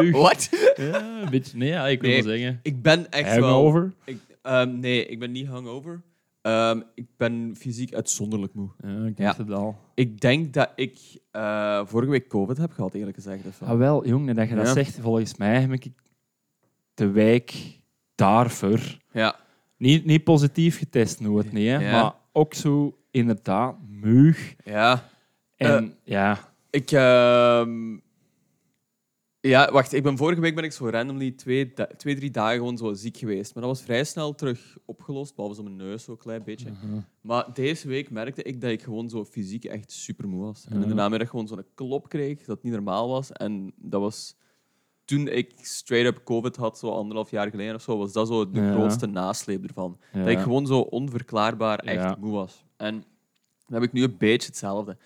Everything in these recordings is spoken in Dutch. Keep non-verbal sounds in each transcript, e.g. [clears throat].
terug. [laughs] Wat? Ja, een beetje, nee, ja, ik wil Nee. wel zeggen. Ik ben echt wel... Hangover. Ik, ehm, nee, ik ben niet hungover. Ehm, ik ben fysiek uitzonderlijk moe. Ja, ik Ja. het al. Ik denk dat ik eh, vorige week COVID heb gehad, eerlijk gezegd. of zo. Ah, wel, jongen, dat je dat Ja. zegt, volgens mij heb ik de week daarvoor Ja. niet, niet positief getest, nooit niet, hè, Ja. maar ook zo inderdaad muug. Ja. En ja, Ik... ehm, ja, wacht. Ik ben, vorige week ben ik zo randomly twee, twee, drie dagen gewoon zo ziek geweest. Maar dat was vrij snel terug opgelost, behalve zo mijn neus zo'n klein beetje. Mhm. Maar deze week merkte ik dat ik gewoon zo fysiek echt super moe was. En in de namiddag gewoon zo'n klop kreeg dat niet normaal was. En dat was toen ik straight up COVID had, zo anderhalf jaar geleden of zo, was dat zo de Ja. grootste nasleep ervan. ja. Dat ik gewoon zo onverklaarbaar echt Ja. moe was. En dan heb ik nu een beetje hetzelfde.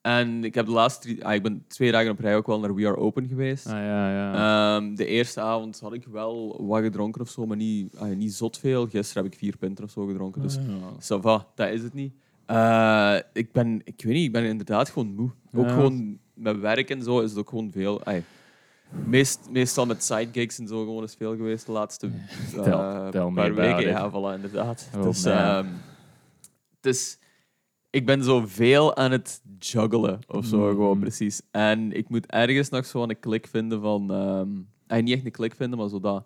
En ik heb de laatste drie... Ah, ik ben twee dagen op rij ook wel naar We Are Open geweest. Ah, ja, ja. Ehm, de eerste avond had ik wel wat gedronken of zo, maar niet, ah, niet zot veel. Gisteren heb ik vier punten of zo gedronken, dus ja. ça va, dat is het niet. Eh, ik ben, ik weet niet, ik ben inderdaad gewoon moe. Ook gewoon met werk en zo is het ook gewoon veel. meest, meestal met sidegigs en zo gewoon is veel geweest de laatste [laughs] eh, Tel- tel me paar weken. Ja, voilà, inderdaad. Oh, dus, ehm, dus ik ben zo veel aan het juggelen of zo, Mm. gewoon precies. En ik moet ergens nog zo een klik vinden van. ah, niet echt een klik vinden, maar zo dat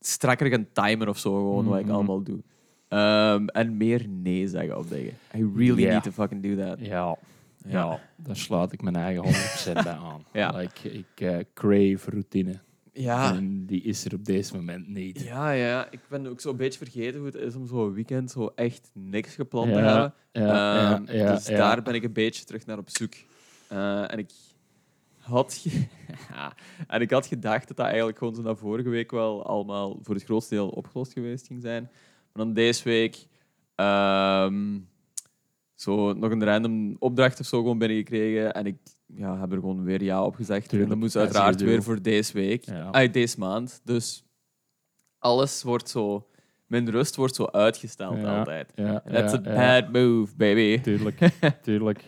strakker gaan timen of zo, gewoon wat ik Mhm. allemaal doe. Ehm, en meer nee zeggen op dingen. I really need to fucking do that. Ja, ja, daar sluit ik mijn eigen 100% bij aan. [laughs] Ja. Like, ik eh, crave routine. Ja. En die is er op deze moment niet. Ja, ja, ik ben ook zo'n beetje vergeten hoe het is om zo'n weekend zo echt niks gepland te hebben. Ja, Ehm, ja, ja, dus daar ben ik een beetje terug naar op zoek. Eh, en ik had, [laughs] en ik had gedacht dat dat eigenlijk gewoon zo na vorige week wel allemaal voor het grootste deel opgelost geweest ging zijn. Maar dan deze week ehm, zo nog een random opdracht of zo gewoon binnengekregen. En ik ja, heb er gewoon weer ja op gezegd. Tuurlijk, en dat moest uiteraard weer voor deze week. Ja. Uit deze maand. Dus alles wordt zo... Mijn rust wordt zo uitgesteld Ja, altijd. Ja, that's ja, a ja. bad move, baby. Tuurlijk, [laughs] tuurlijk.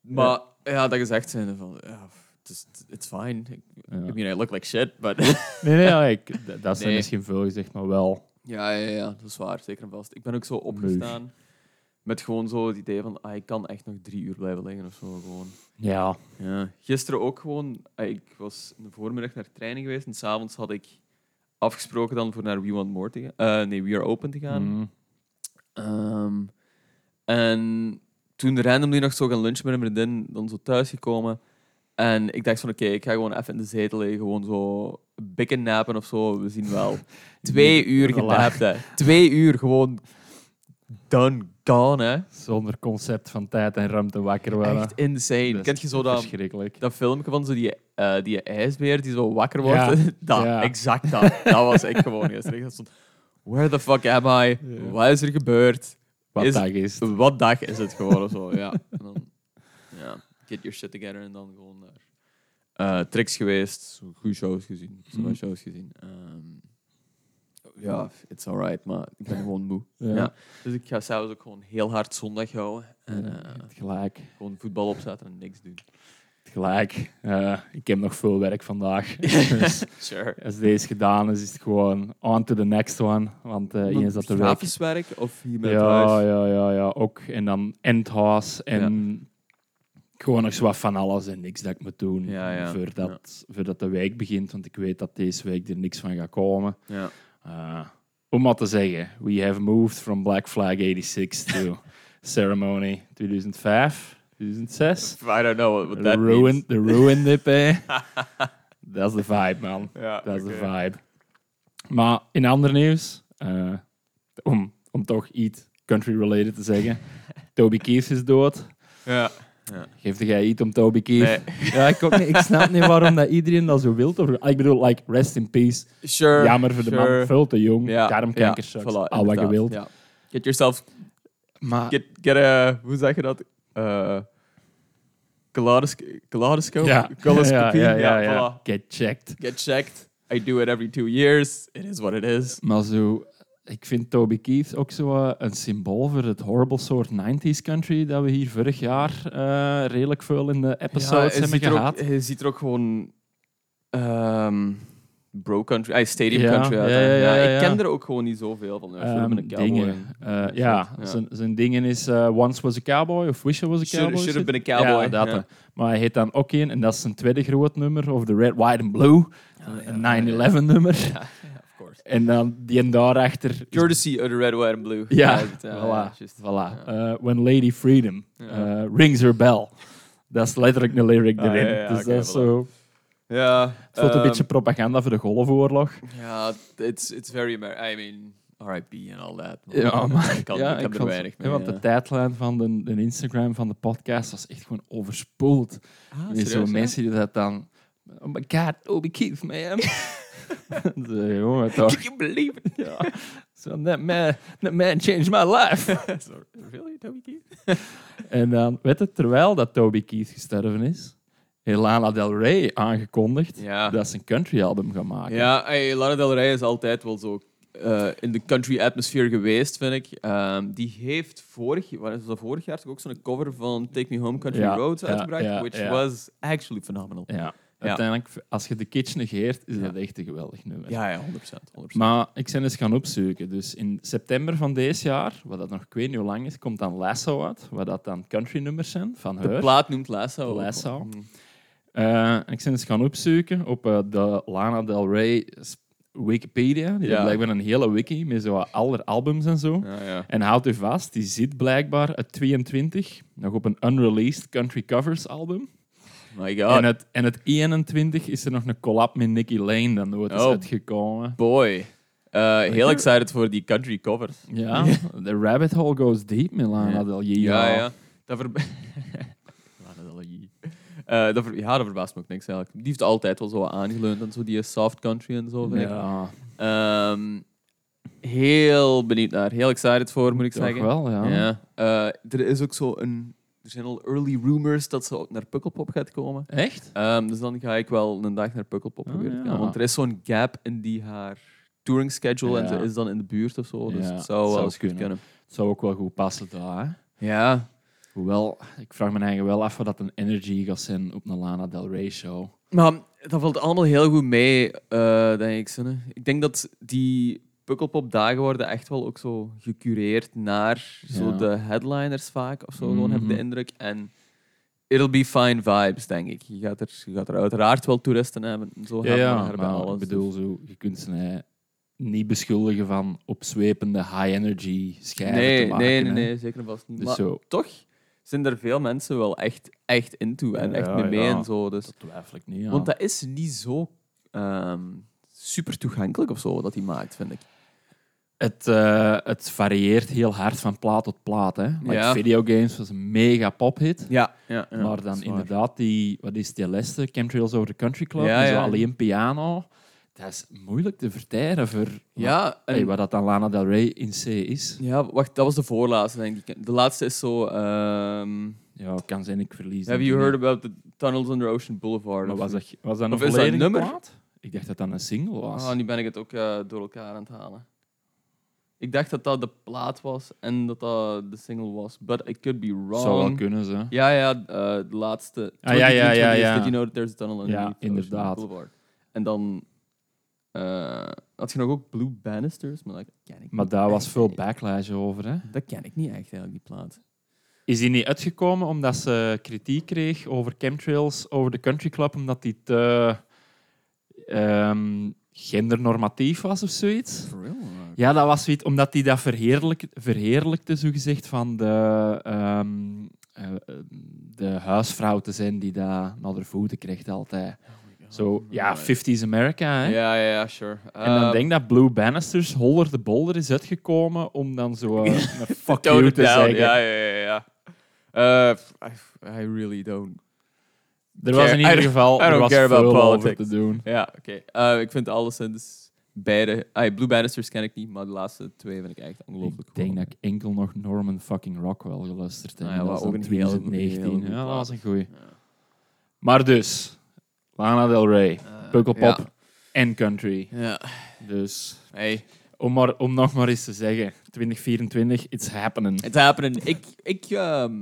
Maar ja, dat gezegd zijn van... Ja, het is- it's fine. Ja. I mean, I look like shit, but... Nee, nee, ja, dat zijn Nee. misschien veel gezegd, maar wel. ja, ja, ja, dat is waar. Zeker en vast. Ik ben ook zo opgestaan met gewoon zo het idee van... Ah, ik kan echt nog drie uur blijven liggen of zo. Gewoon. Ja, Ja. Gisteren ook gewoon... ah, Ik was in de voormiddag naar training geweest en s'avonds had ik afgesproken dan voor naar We Want More te gaan. Eh, nee, We Are Open te gaan. mm, Ehm, en toen randomly nog zo gaan lunchen met een vriendin, dan zo thuisgekomen. En ik dacht van, oké, ik ga gewoon even in de zetel liggen, gewoon zo bikken napen of zo. We zien wel. [laughs] Twee uur hè. Twee uur gewoon done, gone, hè. zonder concept van tijd en ruimte wakker worden. Echt insane. Dat Kent je zo dat, dat filmpje van zo die, eh, die ijsbeer die zo wakker wordt? Ja. [laughs] dat, Ja. exact dat. Dat was ik gewoon gisteren. Dacht zo, Where the fuck am I? Ja. Wat is er gebeurd? Wat is- dag is het? Wat dag is het gewoon of zo, ja. En dan, ja, get your shit together en dan gewoon naar eh, tricks geweest, goede shows gezien, zo Mhm. shows gezien. Ehm, ja, it's alright, maar ik ben [laughs] gewoon moe. Ja. Ja. Dus ik ga zelfs ook gewoon heel hard zondag houden en eh, het gelijk. gewoon voetbal opzetten en niks doen. Het gelijk. Eh, ik heb nog veel werk vandaag. [laughs] dus Sure. als deze gedaan is, is het gewoon on to the next one. Want eh eens dat de. Grafisch werk of hier met Ja, huis? ja, ja, ja, ook. En dan endhouse en gewoon nog zo wat van alles en niks dat ik moet doen Ja, ja. Voordat, voordat de week begint. Want ik weet dat deze week er niks van gaat komen. Ja. Uh, om maar te zeggen, we have moved from Black Flag 86 to [laughs] Ceremony 2005, 2006. I don't know what The that ruin, means. the ruin dip, eh? Dat is de vibe, man. Ja, Dat is de oké. vibe. Maar in ander nieuws, eh, om, om toch iets country-related te zeggen, [laughs] Toby Keith is dood. Ja. Geeft jij iets om Toby Keith? Nee. [laughs] Ja, ik, ook niet, ik snap niet waarom dat iedereen dat zo wil. Of, ik bedoel, like, rest in peace. Sure. Jammer voor de man, veel te jong. Ja, Darmkanker, ja, voilà, al wat je wilt. ja. Get yourself Maar Get, get a, hoe zeg je dat? Uh, Kaleidoscope? Kaleidoscope? ja, Coloscopie? [laughs] ja, ja, ja, voilà. Get checked. Get checked. I do it every two years. It is what it is. Maar zo, ik vind Toby Keith ook zo eh, een symbool voor het horrible soort 90s country dat we hier vorig jaar eh, redelijk veel in de episodes hebben ook, gehad. hij ziet er ook gewoon Ehm, bro country, ah, stadium Ja, country. ja, uit, ja, ja, ik ja. ken er ook gewoon niet zoveel van. Ja, Ehm, um, een cowboy. dingen. en- Eh, ja, Zijn, zijn dingen is eh, Once Was a Cowboy of Wish I Was a Should, Cowboy. should have zit- been a cowboy. Ja, dat. ja. Maar hij heet dan ook een, en dat is zijn tweede groot nummer, of de Red, White and Blue. een 9-11 nummer. Ja, ja, of course. En dan die en daarachter... Courtesy of the red, white and blue. Ja, het, voilà. Eh, when Lady Freedom eh, rings her bell. Dat is letterlijk een lyric Ah, erin. dus dat is voilà. zo... Ja, Het voelt een ehm, beetje propaganda voor de Golfoorlog. Ja, it's, it's very Amer- I mean, R.I.P. and all that. Ja, maar ik kan, ja, ik er weinig ja, mee. want de tijdlijn van de, de Instagram van de podcast was echt gewoon overspoeld. Ah, zo mensen die dat dan... Oh my god, Obi Keith, man. [laughs] [laughs] jongen, toch. Can you believe it? Ja. So that man, that man changed my life. [laughs] Sorry, really, Toby Keith? [laughs] en dan, weet je, terwijl dat Toby Keith gestorven is, heeft Lana Del Rey aangekondigd Ja. dat ze een country album gaat maken. Ja, hey, Lana Del Rey is altijd wel zo eh, in de country atmosphere geweest, vind ik. Ehm, die heeft vorig, wat is dat, vorig jaar ook zo'n cover van Take Me Home Country Ja, Roads ja, uitgebracht, which was actually phenomenal. Ja. Uiteindelijk, als je de kitsch negeert, is dat echt een geweldig nummer. Ja, ja, 100%. 100%. Maar ik ben eens gaan opzoeken. Dus in september van deze jaar, wat dat nog ik weet niet hoe lang is, komt dan Lasso uit. Wat dat dan country nummers zijn van de haar. plaat noemt Lasso. Lasso. Mm. Eh, ik ben eens gaan opzoeken op eh, de Lana Del Rey Wikipedia. Die Ja. blijkbaar een hele wiki met zo alle albums en zo. Ja, ja. En houdt u vast, die zit blijkbaar uit 22 nog op een unreleased country covers album. My god. En, het, en het 21 is er nog een collab met Nicky Lane dan is Oh. uitgekomen. Boy. Eh, heel excited voor die country covers. Ja, the rabbit hole goes deep met Lana Ja. Del. Ja, ja. Dat ver... Lana [laughs] Del Rey. Eh, dat. Ja, dat verbaast me ook niks eigenlijk. Die heeft altijd wel zo aangeleund en zo die soft country en zo. vind ik. Ja, Ehm, heel benieuwd naar. Heel excited voor, moet ik toch zeggen. wel, ja. Ja. Eh, er is ook zo een... Er zijn al early rumors dat ze ook naar Pukkelpop gaat komen. Echt? Ehm, dus dan ga ik wel een dag naar Pukkelpop Ah, proberen te ja. gaan. Want er is zo'n gap in die haar touring schedule en ze is dan in de buurt of zo. Dus Ja, het zou wel eens goed kunnen. kunnen. Het zou ook wel goed passen daar. hè. Ja. Hoewel, ik vraag me eigenlijk wel af wat dat een energy gaat zijn op een Lana Del Rey show. Maar dat valt allemaal heel goed mee, eh, denk ik. Ik denk dat die Pukkelpop-dagen worden echt wel ook zo gecureerd naar zo de headliners vaak, of zo, gewoon heb ik de Mhm. indruk. En it'll be fine vibes, denk ik. Je gaat er, je gaat er uiteraard wel toeristen hebben. en Zo Ja, ja haar bij maar alles. ik bedoel, zo, je kunt ze niet beschuldigen van opzwepende high-energy dus- schijven nee, te maken. nee, nee, zeker vast niet. Dus maar zo, toch zijn er veel mensen wel echt, echt into en echt Ja, mee mee ja. en zo. Dus. dat twijfel ik niet. Want dat is niet zo ehm, super toegankelijk of zo, dat hij maakt, vind ik. Het, eh, het varieert heel hard van plaat tot plaat. Hè. Like Ja. Videogames was een mega pophit. Ja, ja, ja maar dan inderdaad, die, wat is die leste? Chemtrails over the Country Club. Ja, zo ja. alleen piano. Dat is moeilijk te verteren voor Ja, en, hey, wat dat dan Lana Del Rey in C is. ja, wacht, dat was de voorlaatste, denk ik. De laatste is zo... ehm, Ja, kan zijn ik verlies. have you heard about the tunnels under Ocean Boulevard? Maar of was dat, was dat een Of is dat volledige nummer? plaat? Ik dacht dat dat een single was. Ah, nu ben ik het ook eh, door elkaar aan het halen. Ik dacht dat dat de plaat was en dat dat de single was. But I could be wrong. Zou wel kunnen, ze. Ja, ja, eh, de laatste. Ah, ja, ja, ja, 23 is ja. Did you know that there's a tunnel underneath Ja, inderdaad. Boulevard? En dan eh, had je nog ook Blue Bannisters, maar dat ken ik Maar daar was veel backlash over. Hè? Dat ken ik niet echt, eigenlijk, die plaat. Is die niet uitgekomen omdat ze kritiek kreeg over chemtrails over de country club, omdat die te ehm, gendernormatief was of zoiets? Real? Ja, dat was zoiets, omdat die dat verheerlijk, verheerlijkte, zogezegd, van de, ehm, eh, de huisvrouw te zijn die dat naar de voeten krijgt altijd. Zo, ja, 50s America, hè? Ja, ja, ja, sure. En dan Eh, denk ik dat Blue Bannisters Holder de Bolder is uitgekomen om dan zo eh, [laughs] een fuck you te down. zeggen. Ja, ja, ja. ja. Eh, I, I really don't Er was in ieder geval I er was care about veel over te doen. Ja, oké. Eh, ik vind alleszins beide... Ah, Blue Bannisters ken ik niet, maar de laatste twee vind ik echt ongelooflijk Ik denk dat ik enkel nog Norman fucking Rockwell geluisterd heb. Ah ja, dat is ook goeie- 2019. heel goeie ja, dat was een goeie. Ja. Maar dus, Lana Del Rey, Eh, Pukkelpop Ja. en country. ja. Dus Hey, om, maar, om nog maar eens te zeggen, 2024, it's happening. it's happening. Ik, ik, ehm,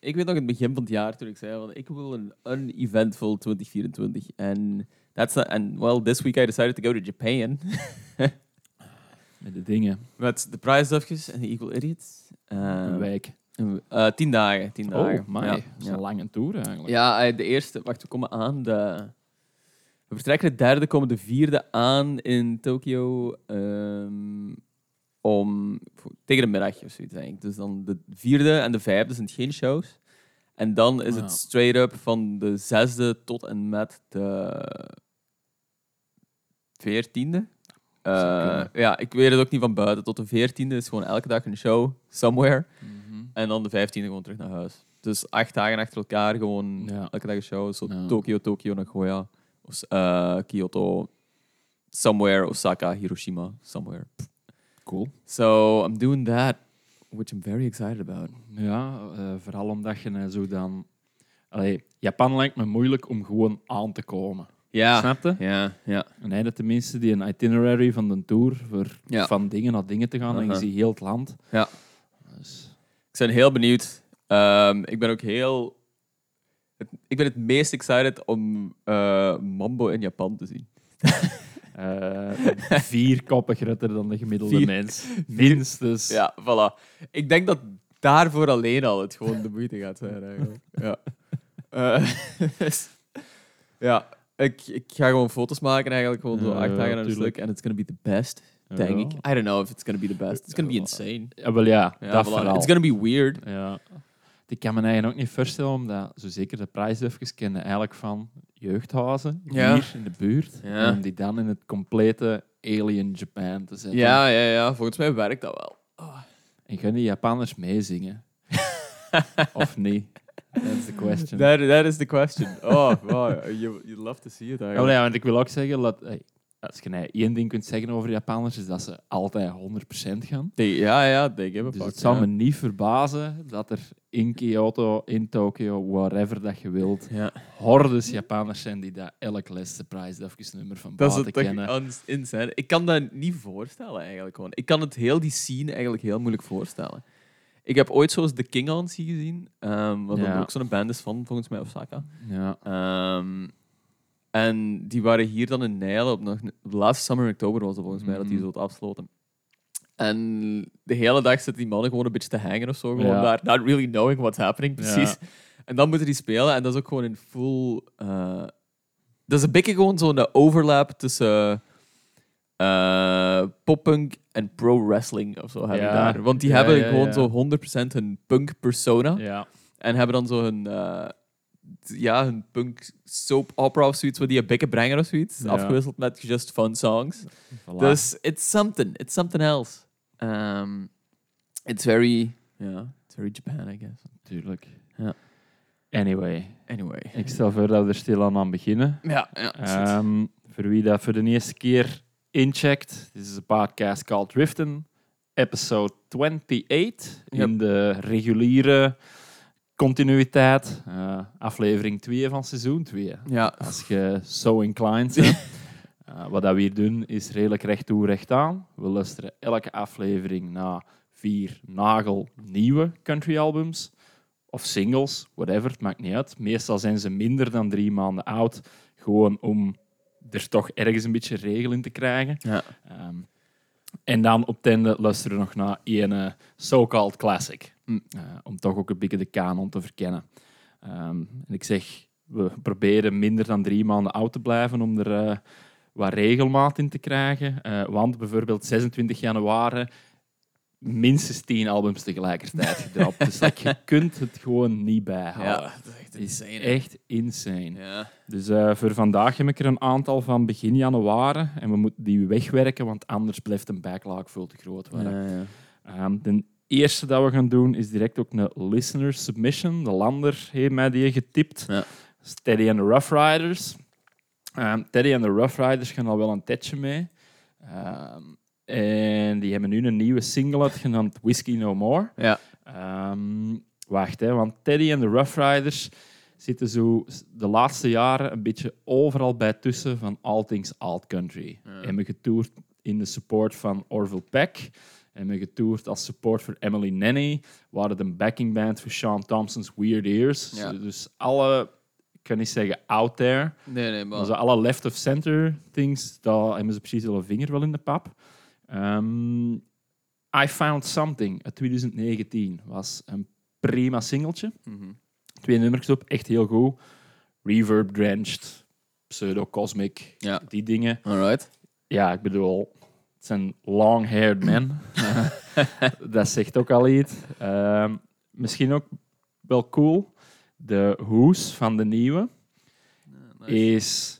ik weet nog in het begin van het jaar toen ik zei, van, ik wil een uneventful 2024. En That's not, and well, this week I decided to go to Japan. [laughs] Met de dingen. Met de prijsdufjes en de Equal Idiots. een Uh, week. uh, tien dagen. Tien dagen. Oh, maar Ja, dat is ja. een lange tour eigenlijk. Ja, eh, de eerste... Wacht, we komen aan. De, we vertrekken de derde, komen de vierde aan in Tokio. ehm, om, tegen de middag of zoiets eigenlijk. Dus dan de vierde en de vijfde zijn het geen shows. En dan is het straight up van de zesde tot en met de veertiende. Eh, ja, ik weet het ook niet van buiten. Tot de veertiende is gewoon elke dag een show, somewhere. Mhm. En dan de vijftiende gewoon terug naar huis. Dus acht dagen achter elkaar, gewoon Ja. elke dag een show. Zo Ja. Tokio, Tokio, Nagoya, eh, Kyoto, somewhere, Osaka, Hiroshima, somewhere. Cool. So I'm doing that, which I'm very excited about. Ja, eh, vooral omdat je eh, zo dan... Allee, Japan lijkt me moeilijk om gewoon aan te komen. Ja, Snap je? ja, ja. En hij tenminste die een itinerary van de tour voor Ja. van dingen naar dingen te gaan. En je Uh-huh. ziet heel het land. Ja. Dus, Ik ben heel benieuwd. Ehm, ik ben ook heel... het- ik ben het meest excited om eh, Mambo in Japan te zien. [laughs] eh, vier koppen groter dan de gemiddelde Vier- mens. Minstens. Ja, voilà. Ik denk dat daarvoor alleen al het gewoon de moeite gaat zijn. Eigenlijk. Ja. Eh, [laughs] ja, ik, ik ga gewoon foto's maken eigenlijk. Gewoon zo acht dagen aan een stuk. En it's gonna be the best, denk ik. I don't know if it's gonna be the best. It's gonna be insane. Ja, wel ja, Ja, dat voilà. vooral. It's gonna be weird. Ja. Ik kan me eigenlijk ook niet voorstellen, omdat zo zeker de prijsdufjes kennen eigenlijk van jeugdhuizen Ja. hier in de buurt. Ja. Om die dan in het complete alien Japan te zetten. Ja, ja, ja. Volgens mij werkt dat wel. En gaan die Japanners meezingen? [laughs] of niet? That's the question. That, that is the question. Oh, wow. You, you'd love to see it eigenlijk. maar ja, want ik wil ook zeggen, dat, hey, als je nou één ding kunt zeggen over Japanners, is dat ze altijd 100% gaan. Ja, ja, give a Dus het zou me niet verbazen dat er in Kyoto, in Tokio, wherever dat je wilt, Ja. hordes Japanners zijn die dat elk laatste prijsdufjesnummer van Dat is buiten kennen. ons- insane. Ik kan dat niet voorstellen eigenlijk gewoon. Ik kan het heel die scene eigenlijk heel moeilijk voorstellen. Ik heb ooit zoals The King on gezien, ehm, wat Ja. ook zo'n band is van volgens mij Osaka. Ja. Ehm, en die waren hier dan in Nijl op nog laatste summer in oktober was het volgens mij dat die Mhm. zo afsloten. En de hele dag zitten die mannen gewoon een beetje te hangen of zo, gewoon Ja. daar, not really knowing what's happening precies. Ja. En dan moeten die spelen en dat is ook gewoon in full. eh, dat is een beetje gewoon zo'n overlap tussen eh poppunk en pro wrestling of zo hebben Ja. daar. Want die hebben gewoon zo 100% hun punk persona ja. en hebben dan zo hun, eh, ja, hun punk soap opera of zoiets, waar die een beetje brengen of zoiets, Ja. afgewisseld met just fun songs. Voilà. Dus it's something, it's something else. Um, it's very, yeah, it's very Japan, I guess. Tuurlijk. Ja. Anyway, Anyway. ik stel voor dat we er stilaan aan beginnen. Ja, ja. Ehm, voor wie dat voor de eerste keer incheckt, dit is een podcast called Driften, episode 28 Yep. in de reguliere continuïteit, aflevering 2 van seizoen 2. ja. Als je zo inclined [laughs] bent. Eh, wat dat we hier doen is redelijk recht toe, recht aan. We luisteren elke aflevering naar vier nagel nieuwe country albums. Of singles, whatever, het maakt niet uit. Meestal zijn ze minder dan drie maanden oud. Gewoon om er toch ergens een beetje regel in te krijgen. Ja. Ehm, en dan op het einde luisteren we nog naar een eh, so-called classic. Mm. Eh, om toch ook een beetje de kanon te verkennen. Ehm, en ik zeg, we proberen minder dan drie maanden oud te blijven om er eh, wat regelmaat in te krijgen. Eh, want bijvoorbeeld 26 januari minstens 10 albums tegelijkertijd [laughs] gedropt. dus je kunt het gewoon niet bijhouden. Ja, dat is echt is insane. echt insane. Ja. Dus voor vandaag heb ik er een aantal van begin januari. En we moeten die wegwerken, want anders blijft een backlog veel te groot worden. Ja, ja. Ehm, de eerste dat we gaan doen is direct ook een listener submission. De Lander heeft mij die getipt. Ja. Teddy and the Rough Riders. Ehm, Teddy and the Rough Riders gaan al wel een tijdje mee. Ehm, en die hebben nu een nieuwe single genaamd Whiskey No More. Ja. Ehm, wacht, hè, want Teddy en de Rough Riders zitten zo de laatste jaren een beetje overal bij tussen van All Things Alt Country. Ja. Hebben getoerd in de support van Orville Peck. Hebben getoerd als support voor Emily Nenny. Waren de backing band voor Sean Thompson's Weird Ears. Ja. Dus alle ik kan niet zeggen out there. Nee, nee, Maar zo alle left of center things, daar hebben ze precies een vinger wel in de pap. Ehm, I Found Something uit 2019 was een prima singeltje. Mhm. Twee nummers op, echt heel goed. Reverb drenched, pseudo-cosmic, Ja. die dingen. Alright. Ja, ik bedoel, het zijn long-haired men. [laughs] dat zegt ook al iets. Ehm, misschien ook wel cool. De hoes van de nieuwe is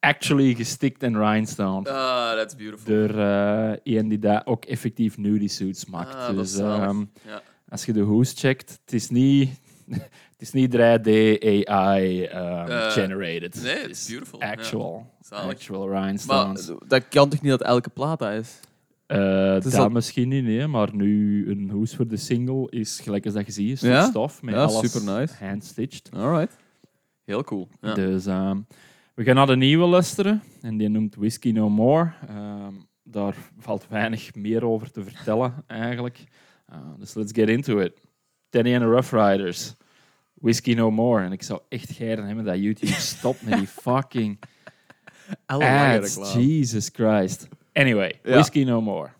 actually gestikt en rhinestoned. Ah, that's beautiful. Door eh iemand die daar ook effectief nudie suits maakt. Ah, dus ehm, Ja. als je de hoes checkt, het is niet, het is niet 3D AI ehm, Eh, generated. nee, Het is beautiful, ja. Actual, actual Maar rhinestones. dat kan toch niet dat elke plaat dat is? Eh, is dat al- misschien niet, nee, maar nu een hoes voor de single is gelijk als dat je ziet, is Ja? stof met Ja, alles supernice. hand-stitched. Alright. Heel cool. Ja. Dus ehm, we gaan naar de nieuwe luisteren en die noemt Whiskey No More. Ehm, daar valt weinig meer over te vertellen eigenlijk. Uh, dus let's get into it. Danny and the Rough Riders. Whiskey No More. En ik zou echt geiden hebben dat YouTube [laughs] stopt met die fucking ads. Jesus Christ. Anyway. Whiskey No More.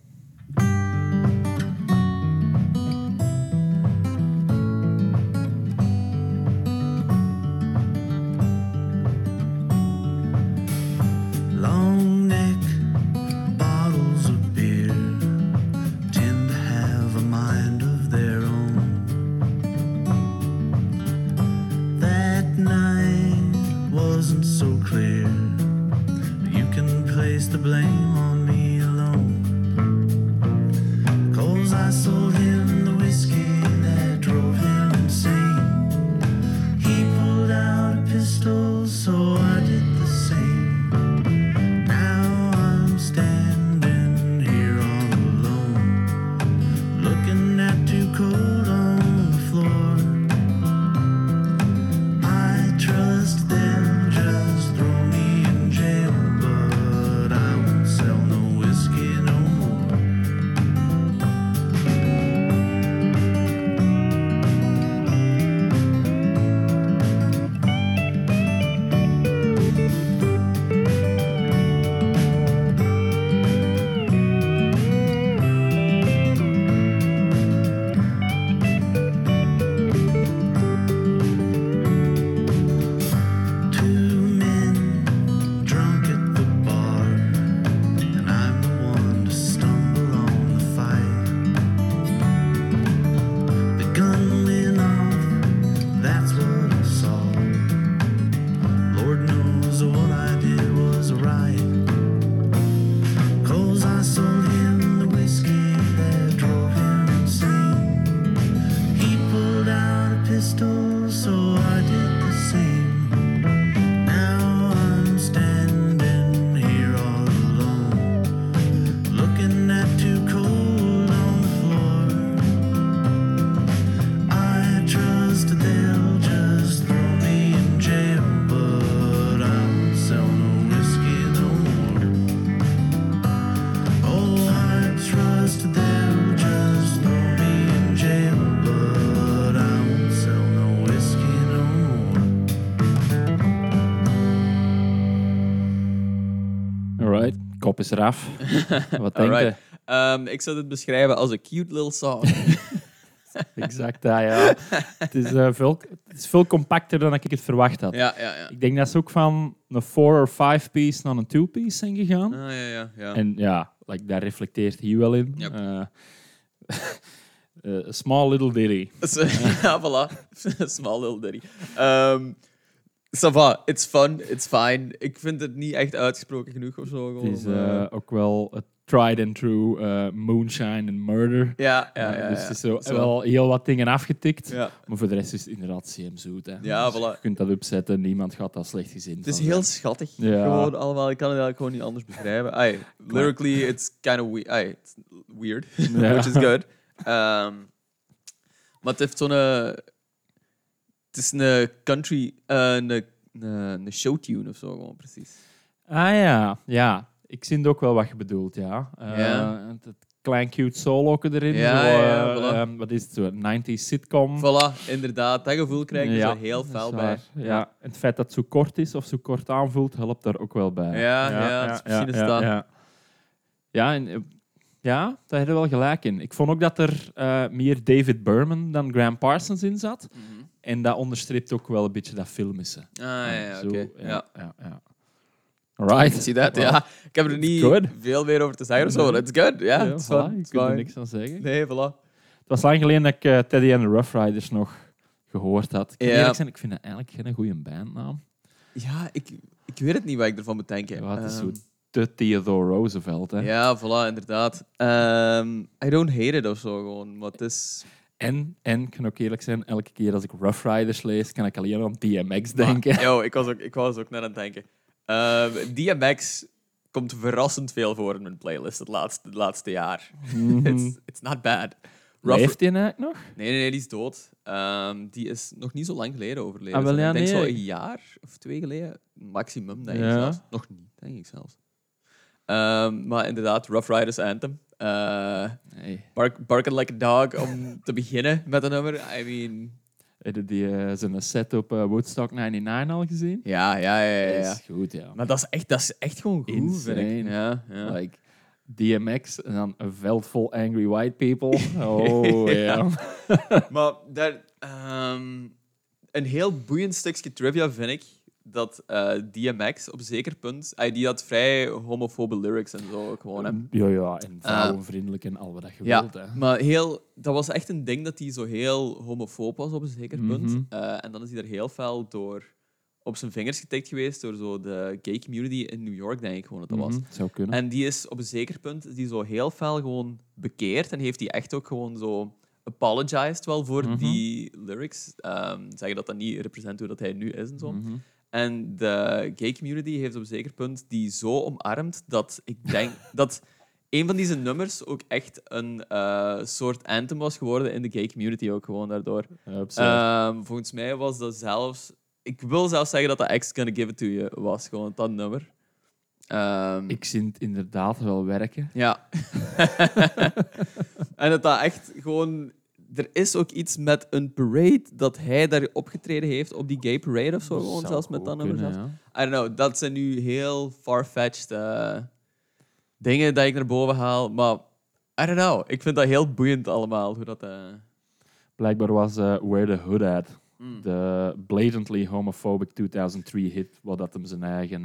Is eraf. [laughs] Wat denk je? Ehm, ik zou dit beschrijven als een cute little song. [laughs] Exact, dat, ja. het, is, eh, veel, het is veel compacter dan ik het verwacht had. ja, ja, ja. Ik denk dat ze ook van een 4 of 5 piece naar een 2 piece zijn gegaan. Ah, ja, ja, ja. En ja, like, daar reflecteert hij wel in. Yep. Eh, [laughs] eh, a small little ditty. Ja, voilà. Small little ditty. Um, ça va, it's fun, it's fine. Ik vind het niet echt uitgesproken genoeg of zo. Het is eh, eh, ook wel a tried and true eh, moonshine and murder. ja, ja, ja. Eh, dus ja. is zo, Zo. wel heel wat dingen afgetikt. Ja. Maar voor de rest is het inderdaad CM zoet. Hè. Ja, Dus voilà. Je kunt dat opzetten, niemand gaat dat slecht gezien Het is van heel schattig. Gewoon allemaal. Ik kan het eigenlijk gewoon niet anders beschrijven. Ay, lyrically, it's kind of we ay, it's weird, [laughs] which is good. Ehm, maar het heeft zo'n... Het is een country... eh, een, een, showtune of zo, gewoon precies. Ah ja, ja. Ik zie ook wel wat je bedoelt, ja. Eh, Ja. Het, klein cute solo erin. Ja, zo, ja, eh, voilà. ehm, wat is het? Zo'n 90s sitcom. Voilà, inderdaad. Dat gevoel krijg je Ja, zo heel dat fel bij. Ja. En het feit dat het zo kort is of zo kort aanvoelt, helpt daar ook wel bij. Ja, ja, het is misschien is dat. Ja, ja, en, ja, daar heb je wel gelijk in. Ik vond ook dat er meer David Berman dan Graham Parsons in zat. Mhm. En dat onderstreept ook wel een beetje dat filmische. Ah, ja, oké. ja, Ja. ja, ja. Alright. Zie dat? Well, Ja, ik heb er niet good. veel meer over te zeggen of zo. It's good. Ja, Ja, it's voilà, ik kan er niks aan zeggen. Nee, voilà. Het was lang geleden dat ik eh, Teddy and the Rough Riders nog gehoord had. Ik, zijn, ik vind het eigenlijk geen goede bandnaam. Ja, ik, ik weet het niet wat ik ervan moet denken. Ja, het is Ehm, zo te Theodore Roosevelt. Hè. Ja, voilà, inderdaad. Ehm, I don't hate it of zo gewoon, maar het is... En, en, ik kan ook eerlijk zijn, elke keer als ik Rough Riders lees, kan ik alleen aan DMX denken. Maar, yo, ik was ook, ik was ook net aan het denken. Ehm, DMX komt verrassend veel voor in mijn playlist het laatste, het laatste jaar. Mhm. It's, it's not bad. Rough- Leeft hij eigenlijk nog? Nee, nee, nee, die is dood. Ehm, die is nog niet zo lang geleden overleden. Ah, wel, ja, ik denk nee. zo een jaar of twee geleden. Maximum, denk ik zelfs. Nog niet, denk ik zelfs. Ehm, maar inderdaad, Rough Riders Anthem. Eh Nee. bark, Barking Like a Dog, om [laughs] te beginnen met een nummer. I mean... Heb je die, eh, zijn set op eh, Woodstock 99 al gezien? Ja, ja, ja, ja. Dat is goed, ja. Maar dat is echt, dat is echt gewoon goed, vind ik. Ja, ja. Like, DMX en dan een veld vol angry white people. [laughs] Oh, ja. [laughs] Maar daar, ehm, een heel boeiend stukje trivia vind ik dat eh, DMX op een zeker punt, ah, die had vrij homofobe lyrics en zo gewoon. Hè. Ja, ja, en vrouwenvriendelijk en al wat je Ja, wilt. Hè. maar heel, dat was echt een ding dat hij zo heel homofoob was op een zeker punt. Mhm. Eh, en dan is hij er heel fel door op zijn vingers getikt geweest door zo de gay community in New York, denk ik gewoon dat dat was. Mhm, Zou kunnen. En die is op een zeker punt die zo heel fel gewoon bekeerd en heeft hij echt ook gewoon zo apologized wel voor Mhm. die lyrics. Ehm zeggen dat dat niet represent hoe dat hij nu is en zo. En de gay community heeft op een zeker punt die zo omarmd dat ik denk [laughs] dat een van deze nummers ook echt een eh, soort anthem was geworden in de gay community ook gewoon daardoor. Ehm, volgens mij was dat zelfs... Ik wil zelfs zeggen dat dat X Gonna Give It To You was, gewoon dat nummer. Ehm, ik zie het inderdaad wel werken. Ja. [laughs] en dat dat echt gewoon... Er is ook iets met een parade dat hij daar opgetreden heeft op die gay parade of zo, gewoon zelfs met dat nummer. zelfs. I don't know, dat zijn nu heel far-fetched eh, dingen dat ik naar boven haal, maar I don't know. Ik vind dat heel boeiend allemaal, hoe dat... eh, Blijkbaar was eh, Where the Hood At mm. de blatantly homophobic 2003 hit, wat dat hem zijn eigen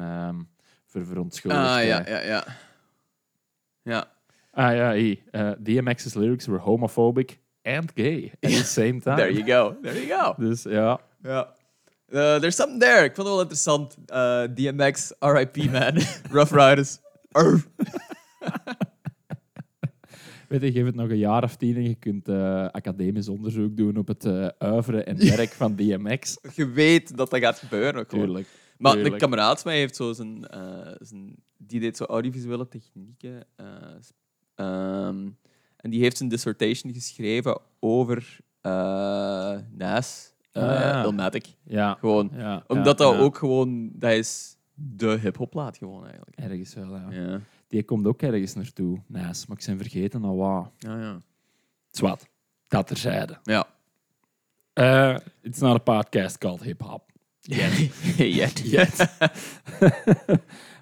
ver verontschuldigd. Ah, ja, ja, ja. Ja. Ah ja, hey, DMX's lyrics were homophobic and gay at the same time. There you go, there you go. Dus ja, Ja. Uh, there's something there. Ik vond het wel interessant. Uh, DMX, RIP, man. [laughs] Rough Riders. [laughs] Weet je, geef het nog een jaar of tien en je kunt eh, academisch onderzoek doen op het eh uiveren en [laughs] werk van DMX. Je weet dat dat gaat gebeuren. Ook gewoon. Tuurlijk. Maar tuurlijk. een kameraad van mij heeft zo zijn, eh, zijn... Die deed zo audiovisuele technieken. eh, ehm, en die heeft zijn dissertation geschreven over eh Nas. ja. Illmatic. Ja. Gewoon. ja Omdat dat ook gewoon... Dat is de hip-hop-plaat gewoon, eigenlijk. Ergens wel, ja. Die komt ook ergens naartoe. Nice, maar ik ben vergeten al wat. Ja, ja. Zwat. Dat terzijde. Ja. Uh, it's not a podcast called hip hop. Yet. [laughs] Yet. [laughs] Yet.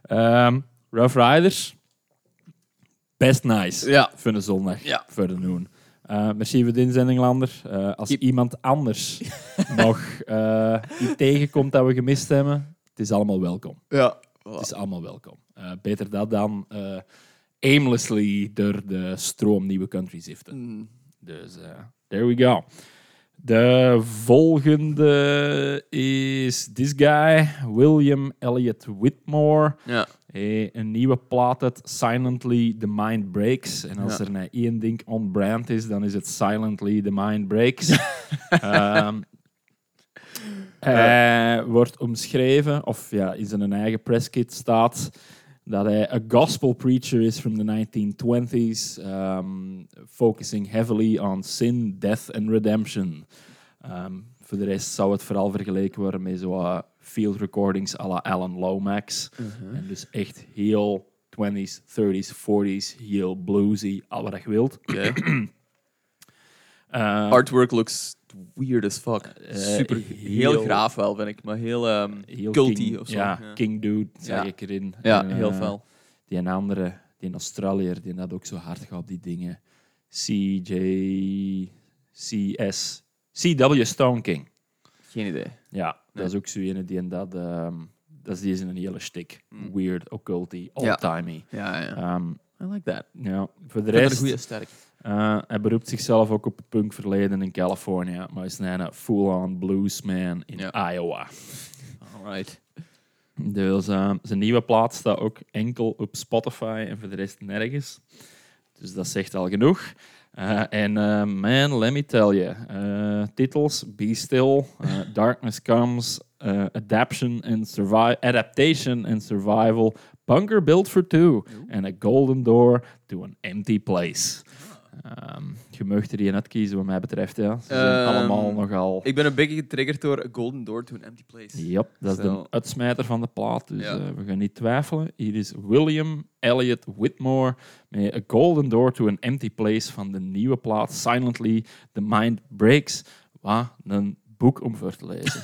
um, [laughs] Rough Riders. Best nice. Ja. Voor een zondag. Ja. Voor de noon. Uh, merci voor de inzending, Lander. Uh, als iemand anders [laughs] nog uh, iets tegenkomt dat we gemist hebben, het is allemaal welkom. Ja. Het is allemaal welkom. Beter dat dan aimlessly door de stroom nieuwe countries ziften. Mm. Dus there we go. De volgende is this guy, William Elliot Whitmore. Ja. Hey, een nieuwe plaat uit Silently The Mind Breaks. En als Ja. er nou één ding on brand is, dan is het Silently The Mind Breaks. [laughs] Ehm, hij wordt omschreven, of ja, in zijn eigen presskit staat dat hij een gospel preacher is from the 1920s, um, focusing heavily on sin, death and redemption. Um, voor de rest zou het vooral vergeleken worden met zo field recordings à la Alan Lomax. En dus echt heel 20s, 30s, 40s, heel bluesy, al wat je wilt. [clears throat] Eh, Artwork looks weird as fuck. Eh, Super, heel, heel- graaf wel, vind ik. Maar heel, ehm heel culty King, of zo. Ja, Ja. King Dude, zeg Ja. ik erin. Ja, En, heel eh, fel. Die een andere, die een Australiër, die dat ook zo hard op die dingen. CJ, CS, CW Stone King. Geen idee. Ja. Dat is ook zo ene die en dat. ehm, dat is die is een hele stik. Mm. Weird, occulty, Ja. old-timey. Ja, ja. Ehm, I like that. ja, voor de Dat is rest, een goede sterk. eh, hij beroept zichzelf ook op het punkverleden in Californië, maar is een full-on bluesman in Ja. Iowa. Alright. Dus eh, zijn nieuwe plaat staat ook enkel op Spotify en voor de rest nergens. Dus dat zegt al genoeg. Eh, en eh, man, let me tell you. eh, titels, Be Still, eh, Darkness Comes, eh, Adaption and Survival, Adaptation and Survival, Bunker Built for Two and A Golden Door to an Empty Place. Ehm, je mag er een uitkiezen wat mij betreft. Ja. Ze zijn Ehm, allemaal nogal... Ik ben een beetje getriggerd door A Golden Door to an Empty Place. Yep, dat is de uitsmijter van de plaat. Dus Ja. eh, we gaan niet twijfelen. Hier is William Elliot Whitmore met A Golden Door to an Empty Place van de nieuwe plaat Silently The Mind Breaks. Wat een boek om voor te lezen.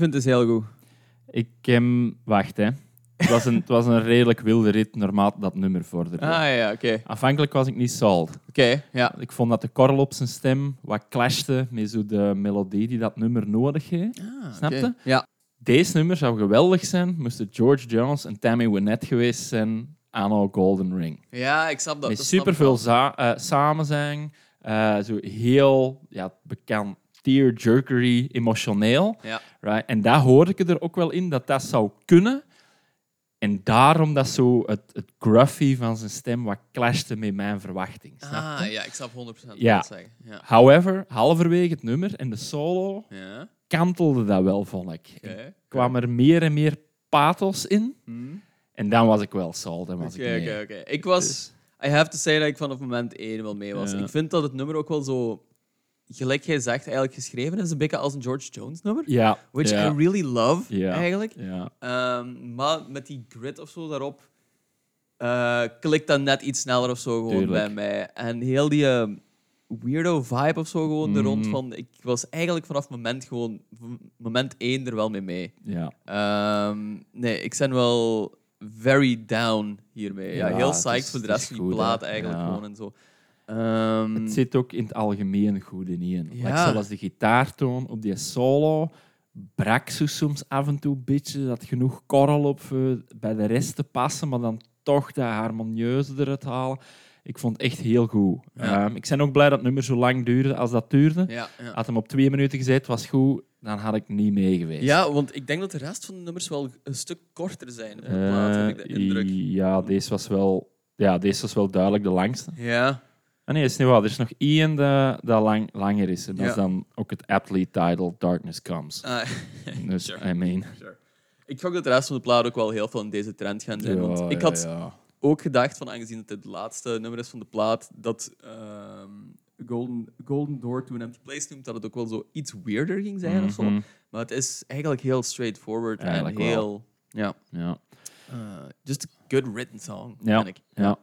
Vind het heel goed. Ik, ehm, wacht hè. Het was, een, het was een redelijk wilde rit, naarmate dat nummer vorderde. Ah ja, oké. Aanvankelijk was ik niet sold. Oké, ja. Ik vond dat de korrel op zijn stem wat clashte met zo de melodie die dat nummer nodig heeft. Ah, Snap oké. je? Ja. Deze nummer zou geweldig zijn, moesten George Jones en Tammy Wynette geweest zijn aan Golden Ring. Ja, ik snap dat. Met dat snap ik superveel za- eh, samenzang, eh, zo heel ja, bekend tearjerkery, emotioneel. Ja. Right? En daar hoorde ik er ook wel in dat dat zou kunnen. En daarom dat zo het, het gruffy van zijn stem wat clashte met mijn verwachting. Ah, ja, ik snap 100% Ja. wat zeggen. Ja. However, halverwege het nummer en de solo Ja. kantelde dat wel, vond ik. Kwam er meer en meer pathos in. Hmm. En dan was ik wel sold. Oké, oké, oké. Ik was... Dus, I have to say dat ik vanaf moment 1 wel mee was. Ja. Ik vind dat het nummer ook wel zo... Gelijk jij zegt, eigenlijk geschreven is. Een beetje als een George Jones nummer. ja. Which ja, I really love, Ja. eigenlijk. ja. Ehm, maar met die grit of zo daarop... eh klikt dat net iets sneller of zo gewoon Tuurlijk. bij mij. En heel die eh, weirdo vibe of zo gewoon er rond Mhm. van... Ik was eigenlijk vanaf moment gewoon... Moment 1 er wel mee mee. ja. Ehm, nee, ik ben wel very down hiermee. Ja, heel psyched voor de rest van die plaat eigenlijk gewoon en zo. Ehm, Het zit ook in het algemeen goed in. Ja. zoals de gitaartoon op die solo brak zo soms af en toe een beetje. Dat genoeg korrel op eh, bij de rest te passen, maar dan toch dat harmonieuze eruit halen. Ik vond het echt heel goed. Ja. Ehm, ik ben ook blij dat het nummer zo lang duurde als dat duurde. ja, ja. Had hem op twee minuten gezet, was goed, dan had ik niet mee geweest. ja, want ik denk dat de rest van de nummers wel een stuk korter zijn de plaat, heb ik de indruk. Ja, deze was wel, ja, deze was wel duidelijk de langste. Ja, Ah, nee, is niet waar. Er is nog één dat, dat lang, langer is. En dat Ja. is dan ook het aptly titled Darkness Comes. Ah, [laughs] Dus, sure. I mean... sure. Ik gok dat de rest van de plaat ook wel heel veel in deze trend gaan zijn. want ik had ja. ook gedacht, van, aangezien het het laatste nummer is van de plaat, dat ehm, Golden, Golden Door to an Empty Place noemt, dat het ook wel zo iets weirder ging zijn of zo. Mhm. Maar het is eigenlijk heel straightforward Eigenlijk en wel. heel... Ja. Ja. Uh, just a good written song, Ja. vind ik. ja.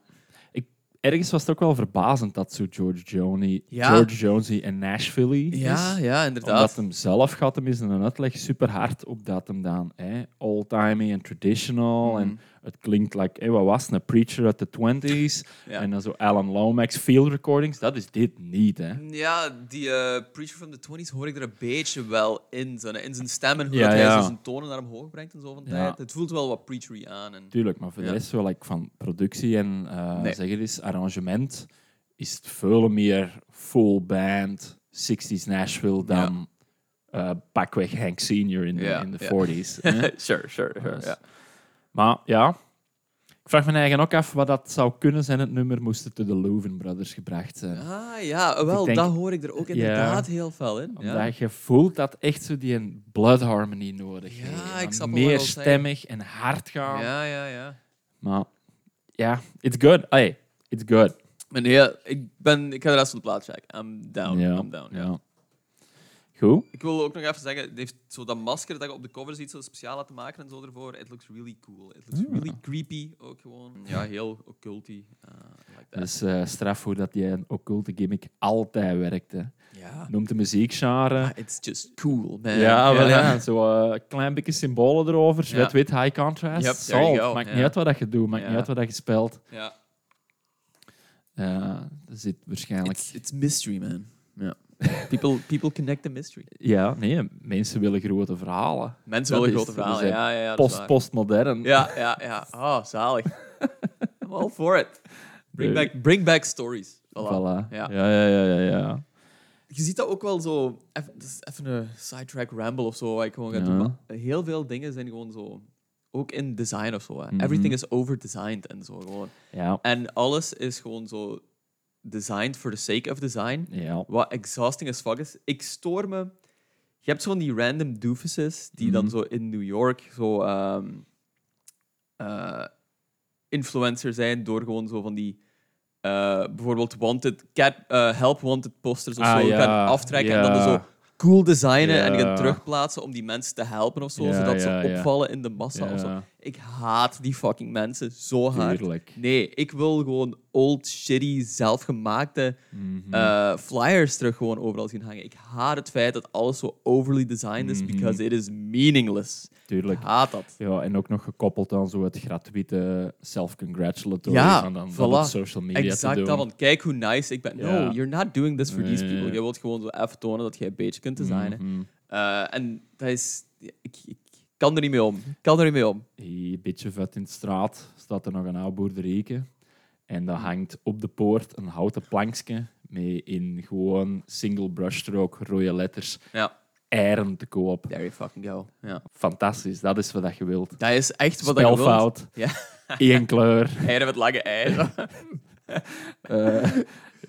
Ergens was het ook wel verbazend dat zo George, Jones, Ja. George Jonesy en Nashville is. Ja, ja, Omdat inderdaad. hem zelf gaat hem is een uitleg super hard op dat hem dan hè, old-timey en traditional Mhm. en het klinkt like hè, wat was een preacher uit de 20s [laughs] Ja. en dan zo Alan Lomax field recordings dat is dit niet hè Ja, die eh, Preacher from the 20s hoor ik er een beetje wel in. Zo, in zijn stem en hoe Ja, hij ja. zijn tonen naar omhoog brengt en zo van tijd. Het voelt wel wat preachery aan. En... Tuurlijk, maar voor de rest wel like, van productie en eh Nee. zeg het eens, arrangement is het veel meer full band 60s Nashville dan eh pakweg Hank Senior in de, in de ja. 40s. [laughs] hè. sure, sure. Ja. Maar ja, ik vraag me eigen ook af wat dat zou kunnen zijn. Het nummer moest het door de Louvin Brothers gebracht zijn. Ah ja, wel, denk- dat hoor ik er ook Ja. inderdaad heel veel in. Ja. Omdat je voelt dat echt zo die een blood harmony nodig Ja, heeft. ik snap Meer stemmig en hard gaan. ja, ja, ja. Maar ja, it's good. Hey, it's good. Maar nee, ik, ben, ik ga de rest van de plaat checken. I'm down. ja, I'm down. Ja. Goed. Ik wil ook nog even zeggen, het heeft zo dat masker dat je op de cover ziet, zo speciaal laten maken en zo ervoor. It looks really cool. It looks Ah. really creepy ook gewoon. Ja, heel occulty. Uh, like that. Dat is eh, straf hoe dat die een occulte gimmick altijd werkte. Ja. Noemt de muziekgenre. Ah, it's just cool, man. Ja, wel, ja. zo eh, klein beetje symbolen erover. Ja. Zwart-wit, high contrast. Yep, Maakt ja. niet uit wat dat je doet, maakt Ja. niet uit wat dat je speelt. Ja. Eh, er zit waarschijnlijk... It's, it's mystery, man. Ja. People, people connect the mystery. Ja, nee, mensen willen grote verhalen. Mensen Dat willen grote verhalen. Ja, ja, ja. Post, postmodern. Ja, ja, ja. Oh, zalig. [laughs] I'm all for it. Bring Nee. back, bring back stories. Voilà. Voilà. Ja. Ja, ja, ja, ja. ja. Je ziet dat ook wel zo. Even, dat is even een sidetrack ramble of zo, wat ik gewoon ga Ja. doen. Maar heel veel dingen zijn gewoon zo. Ook in design of zo. Hè. Mhm. Everything is overdesigned en zo gewoon. Ja, En alles is gewoon zo designed for the sake of design. ja. Wat exhausting as fuck is. Ik stoor me. Je hebt zo'n die random doofuses die dan Mhm. zo in New York zo eh, influencer zijn door gewoon zo van die eh, bijvoorbeeld wanted cat eh, help wanted posters of Ah, zo ja, gaan aftrekken en dan zo cool designen en gaan terugplaatsen om die mensen te helpen of zo, zodat ze opvallen in de massa of zo. Ik haat die fucking mensen zo hard. tuurlijk. Nee, ik wil gewoon old, shitty, zelfgemaakte Mhm. eh, flyers terug gewoon overal zien hangen. Ik haat het feit dat alles zo overly designed is, Mhm. because it is meaningless. Tuurlijk. Ik haat dat. Ja, en ook nog gekoppeld aan zo het gratuite self-congratulatory Ja, van dan, voilà. van op social media te Exact doen. dat, van kijk hoe nice ik ben. No, Ja. you're not doing this for these people. Je wilt gewoon zo even tonen dat je een beetje kunt designen. Mhm. Eh, en dat is... Ik, ik kan er niet mee om. Ik kan er niet mee om. Een beetje vet in de straat staat er nog een oud boerderijke. En daar hangt op de poort een houten plankje met in gewoon single brushstroke rode letters Ja, eieren te koop. there you fucking go. Ja. Fantastisch, dat is wat je wilt. Dat is echt wat ik wil. Spelfout, Ja. één kleur, [laughs] Eieren met lange eieren. [laughs] eh,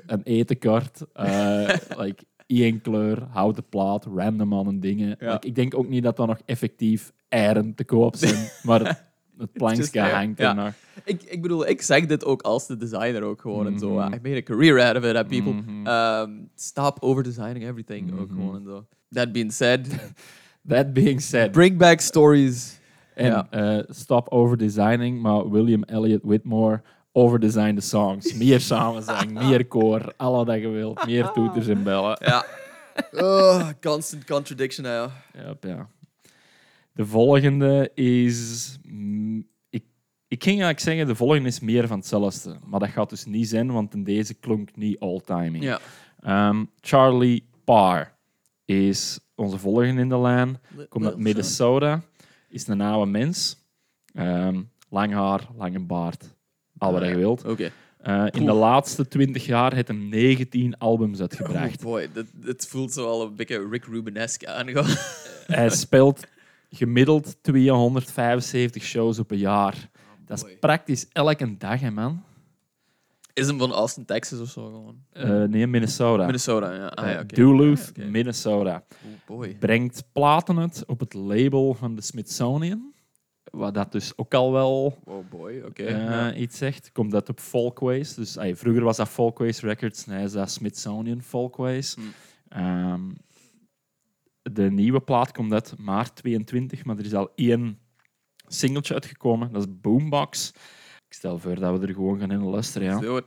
een etenkart, eh like, één kleur, houten plaat, random aan en dingen. Ja. Like, ik denk ook niet dat dat nog effectief eieren te koop zijn, maar [laughs] het, plankje hangt Ja. er ik, ik bedoel, ik zeg dit ook als de designer ook gewoon en zo. Mhm. I made a career out of it, people. Um, stop over-designing everything ook Mhm. gewoon en zo. That being said, [laughs] That being said, bring back stories. En Ja. eh, stop overdesigning, maar William Elliot Whitmore overdesign de songs. [laughs] Meer samenzang, meer koor, alle dat je wilt. Meer toeters en bellen. Ja. [laughs] Oh, constant contradiction, ja. Yep, ja. De volgende is... mm, ik, ik ging eigenlijk zeggen, de volgende is meer van hetzelfde. Maar dat gaat dus niet zijn, want in deze klonk niet all-timing. Ja. Ehm, Charlie Parr is onze volgende in de lijn. Komt uit Minnesota. Is een oude mens. Ehm, lang haar, lange baard. Al wat je wilt. Oké. Eh, in de laatste 20 jaar heeft hij 19 albums Oh uitgebracht. boy, dit, dit voelt zo al een beetje Rick Rubenesque aan. hij speelt gemiddeld 275 shows op een jaar. Dat is praktisch elke dag, hè, man. Is hem van Austin, Texas of zo gewoon? Eh, nee, Minnesota. Minnesota, ja. Ah, ja Eh, oké. Duluth, Ah. Minnesota. Oh boy. Brengt platen uit op het label van de Smithsonian. Wat dat dus ook al wel Oh boy, oké. eh, ja. iets zegt. Komt dat op Folkways. Dus ey, vroeger was dat Folkways Records, nu is dat Smithsonian Folkways. Hmm. Ehm, de nieuwe plaat komt uit maart 22, maar er is al één singeltje uitgekomen. Dat is Boombox. Ik stel voor dat we er gewoon gaan in luisteren. Ja.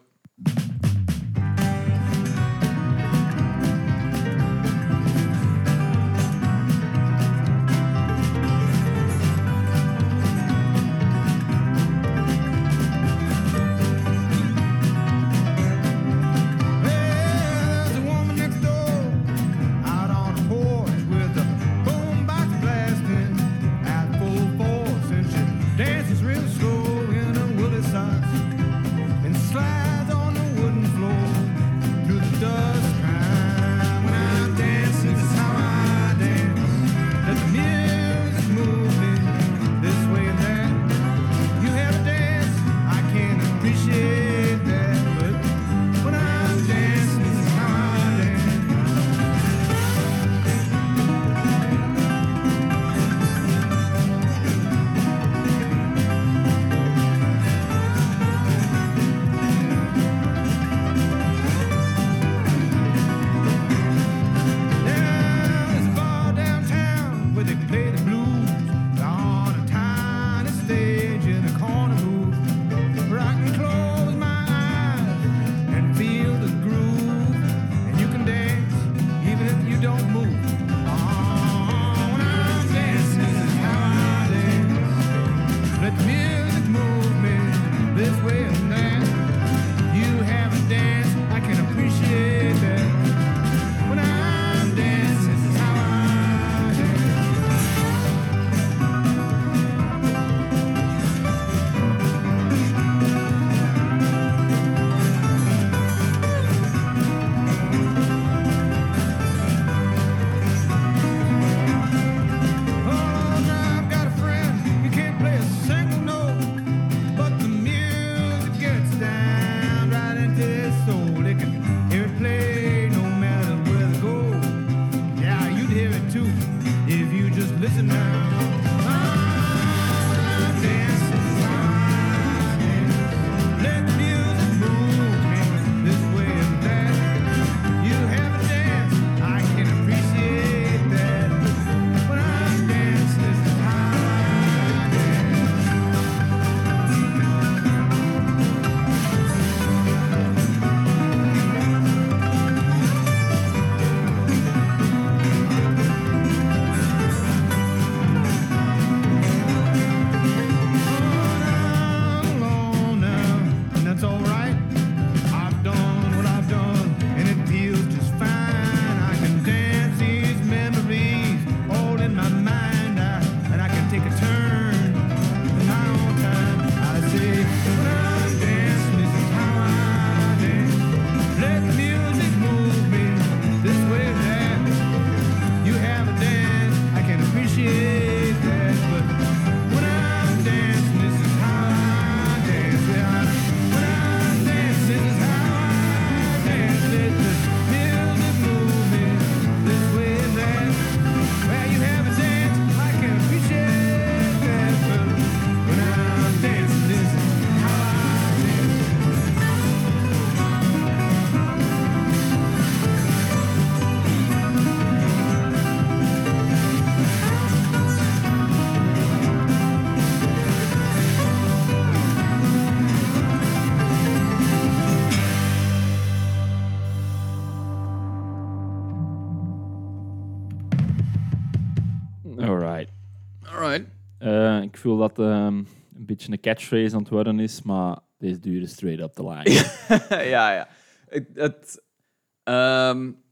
Voel dat ehm, een beetje een catchphrase aan het worden is, maar deze duurde straight up the line. [laughs] ja, ja. Het, het,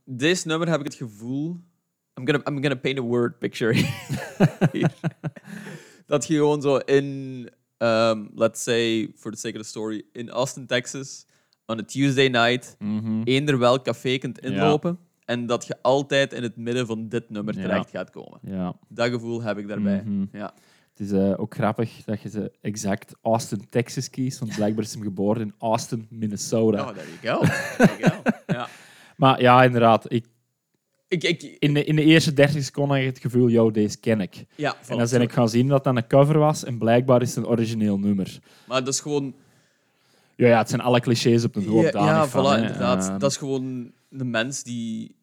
dit nummer heb ik het gevoel... I'm gonna, I'm gonna paint a word picture [laughs] dat je gewoon zo in... ehm, let's say, for the sake of the story, in Austin, Texas, on a Tuesday night, Mhm. eender welk café kunt inlopen en dat je altijd in het midden van dit nummer Ja. terecht gaat komen. Ja. Dat gevoel heb ik daarbij. Mhm. Ja. Het is eh, ook grappig dat je ze exact Austin, Texas kiest, want blijkbaar is hem geboren in Austin, Minnesota. Oh, there you go. There you go. [laughs] ja. Maar ja, inderdaad. Ik, Ik, ik, in, de, in de eerste 30 seconden had je het gevoel, yo, deze ken ik. ja, en dan ben ik gaan zien dat dat een cover was en blijkbaar is het een origineel nummer. Maar dat is gewoon... Ja, ja het zijn alle clichés op een hoop Ja, ja van, voilà, inderdaad. Ehm, dat is gewoon een mens die...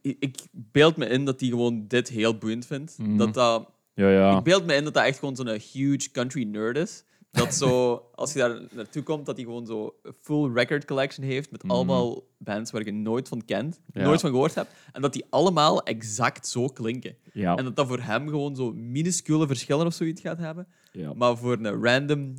Ik, ik beeld me in dat die gewoon dit heel boeiend vindt. Mhm. Dat dat... ja, ja. Ik beeld me in dat dat echt gewoon zo'n huge country nerd is. Dat zo, [laughs] als je daar naartoe komt, dat hij gewoon zo een full record collection heeft met Mhm. allemaal bands waar je nooit van kent, Ja. nooit van gehoord hebt. En dat die allemaal exact zo klinken. ja, En dat dat voor hem gewoon zo minuscule verschillen of zoiets gaat hebben. ja. Maar voor een random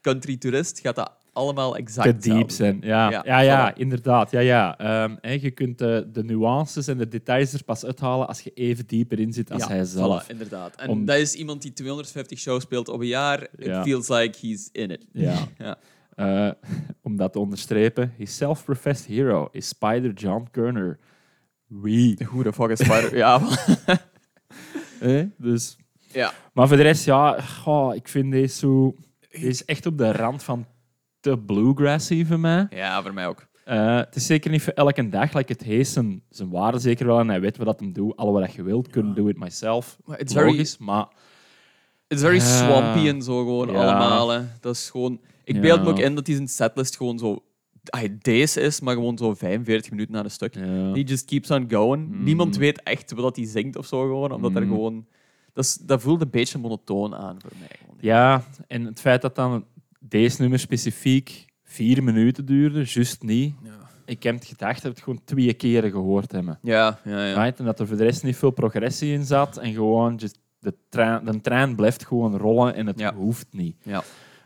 country toerist gaat dat allemaal exact te diep zijn. Ja, Ja, ja, inderdaad. Ja, ja. Ehm, je kunt de, de nuances en de details er pas uithalen als je even dieper in zit als ja, hij zelf. Voilà, inderdaad. En Om- dat is iemand die 250 shows speelt op een jaar. It Ja. feels like he's in it. Ja. [laughs] Ja. Eh, [laughs] om dat te onderstrepen, his self-professed hero is Spider John Kerner. Wie? Hoe de fuck is Spider... [laughs] ja, Hè? Dus... ja. Maar voor de rest, ja, ik vind deze zo... Deze is echt op de rand van te bluegrassy voor mij. ja, voor mij ook. Eh, het is zeker niet voor elke dag. Like, het heeft zijn, zijn waarde zeker wel en hij weet wat dat hem doet. Alle wat je wilt, kunnen do it myself. Maar it's very, Logisch, maar... it's very Ja. swampy en zo gewoon Ja. allemaal. Hè. Dat is gewoon... Ik Ja. beeld me ook in dat hij zijn setlist gewoon zo... ay, deze is, maar gewoon zo 45 minuten aan een stuk. Ja. He just keeps on going. Mm. Niemand weet echt wat hij zingt of zo gewoon, omdat er Mm. gewoon... Dat, is, dat voelt een beetje monotoon aan voor mij. Gewoon. Ja, en het feit dat dan deze nummer specifiek vier minuten duurde, juist niet. Ja. Ik heb het gedacht dat we het gewoon twee keren gehoord hebben. Ja, ja, ja. Right? En dat er voor de rest niet veel progressie in zat. En gewoon, just de, trein, de trein blijft gewoon rollen en het Ja. hoeft niet. Ja.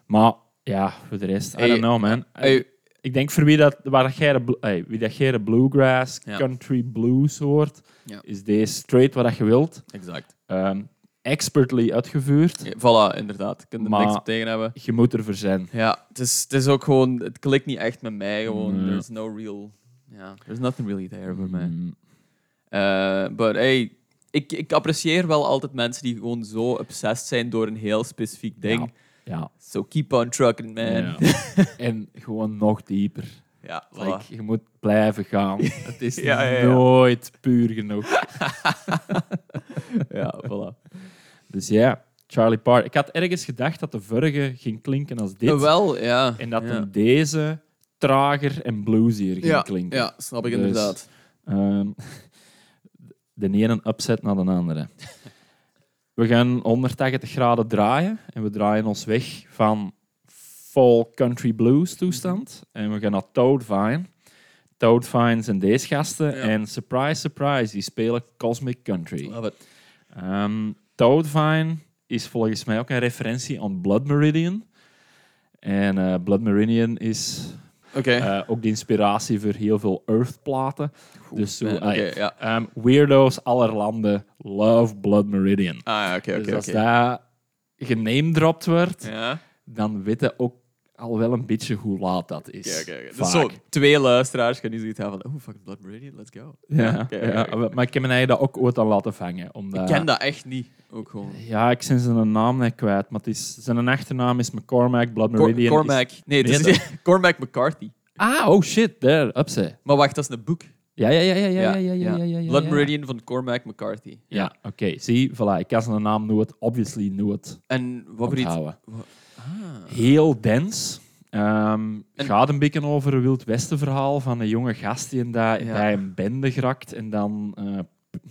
Maar ja, voor de rest, I don't know, man. Hey, Ik denk voor wie dat, waar dat jij hey, wie dat jij de bluegrass, country blues hoort, is deze straight wat je wilt. exact. Ehm, expertly uitgevoerd. Ja, voilà, inderdaad. Ik kan er Maar- niks tegen hebben. Je moet ervoor zijn. Ja, het is, het is ook gewoon... Het klikt niet echt met mij, gewoon. Nee. There's no real... There's nothing really there voor mij. Mm, Eh, but hey, ik, ik apprecieer wel altijd mensen die gewoon zo obsessed zijn door een heel specifiek ding. Ja. So keep on trucking, man. Ja. [laughs] en gewoon nog dieper. Ja, voilà. Like, je moet blijven gaan. [laughs] Het is Ja, ja, ja. nooit puur genoeg. [laughs] ja, voilà. Dus ja, Charlie Parr. Ik had ergens gedacht dat de vorige ging klinken als dit. Wel, ja. en dat ja. deze trager en bluesier ging ja, klinken. ja, snap ik Dus- inderdaad. Ehm, [laughs] de ene upset naar de andere. We gaan 180 graden draaien en we draaien ons weg van folk country blues toestand en we gaan naar Toadvine. Toadvine zijn deze gasten Ja. en surprise, surprise, die spelen cosmic country. Love it. Ehm Toadvine is volgens mij ook een referentie aan Blood Meridian. En eh, Blood Meridian is eh, ook de inspiratie voor heel veel Earth-platen. Dus zo, Eh, ja. ehm, weirdo's aller landen love Blood Meridian. Ah, ja, dus als dat genamedropt wordt, Ja, dan weten ook al wel een beetje hoe laat dat is. oké. Dus twee luisteraars nu zoiets hebben van, oh, fucking Blood Meridian, let's go. Ja, ja, maar ik heb eigenlijk dat ook ooit al laten vangen. Omdat, Ik ken dat echt niet, ook gewoon. Ja, ik ben zijn naam net kwijt, maar het is, zijn achternaam is McCormack, Blood Cor- Meridian. is- Cormac. Nee, Nee, is [laughs] Cormac McCarthy. Ah, oh shit, daar, upzij. Maar wacht, dat is een boek. Ja, ja, ja, ja, ja, ja, ja, ja, ja, ja, Blood. Meridian van Cormac McCarthy. Ja, oké. Zie, voilà. Ik kan zijn naam nooit, obviously nooit En wat voor iets... Ah. Heel dens. Ehm En- gaat een beetje over een Wild Westen verhaal van een jonge gast die in dat, Ja. bij een bende geraakt en dan eh,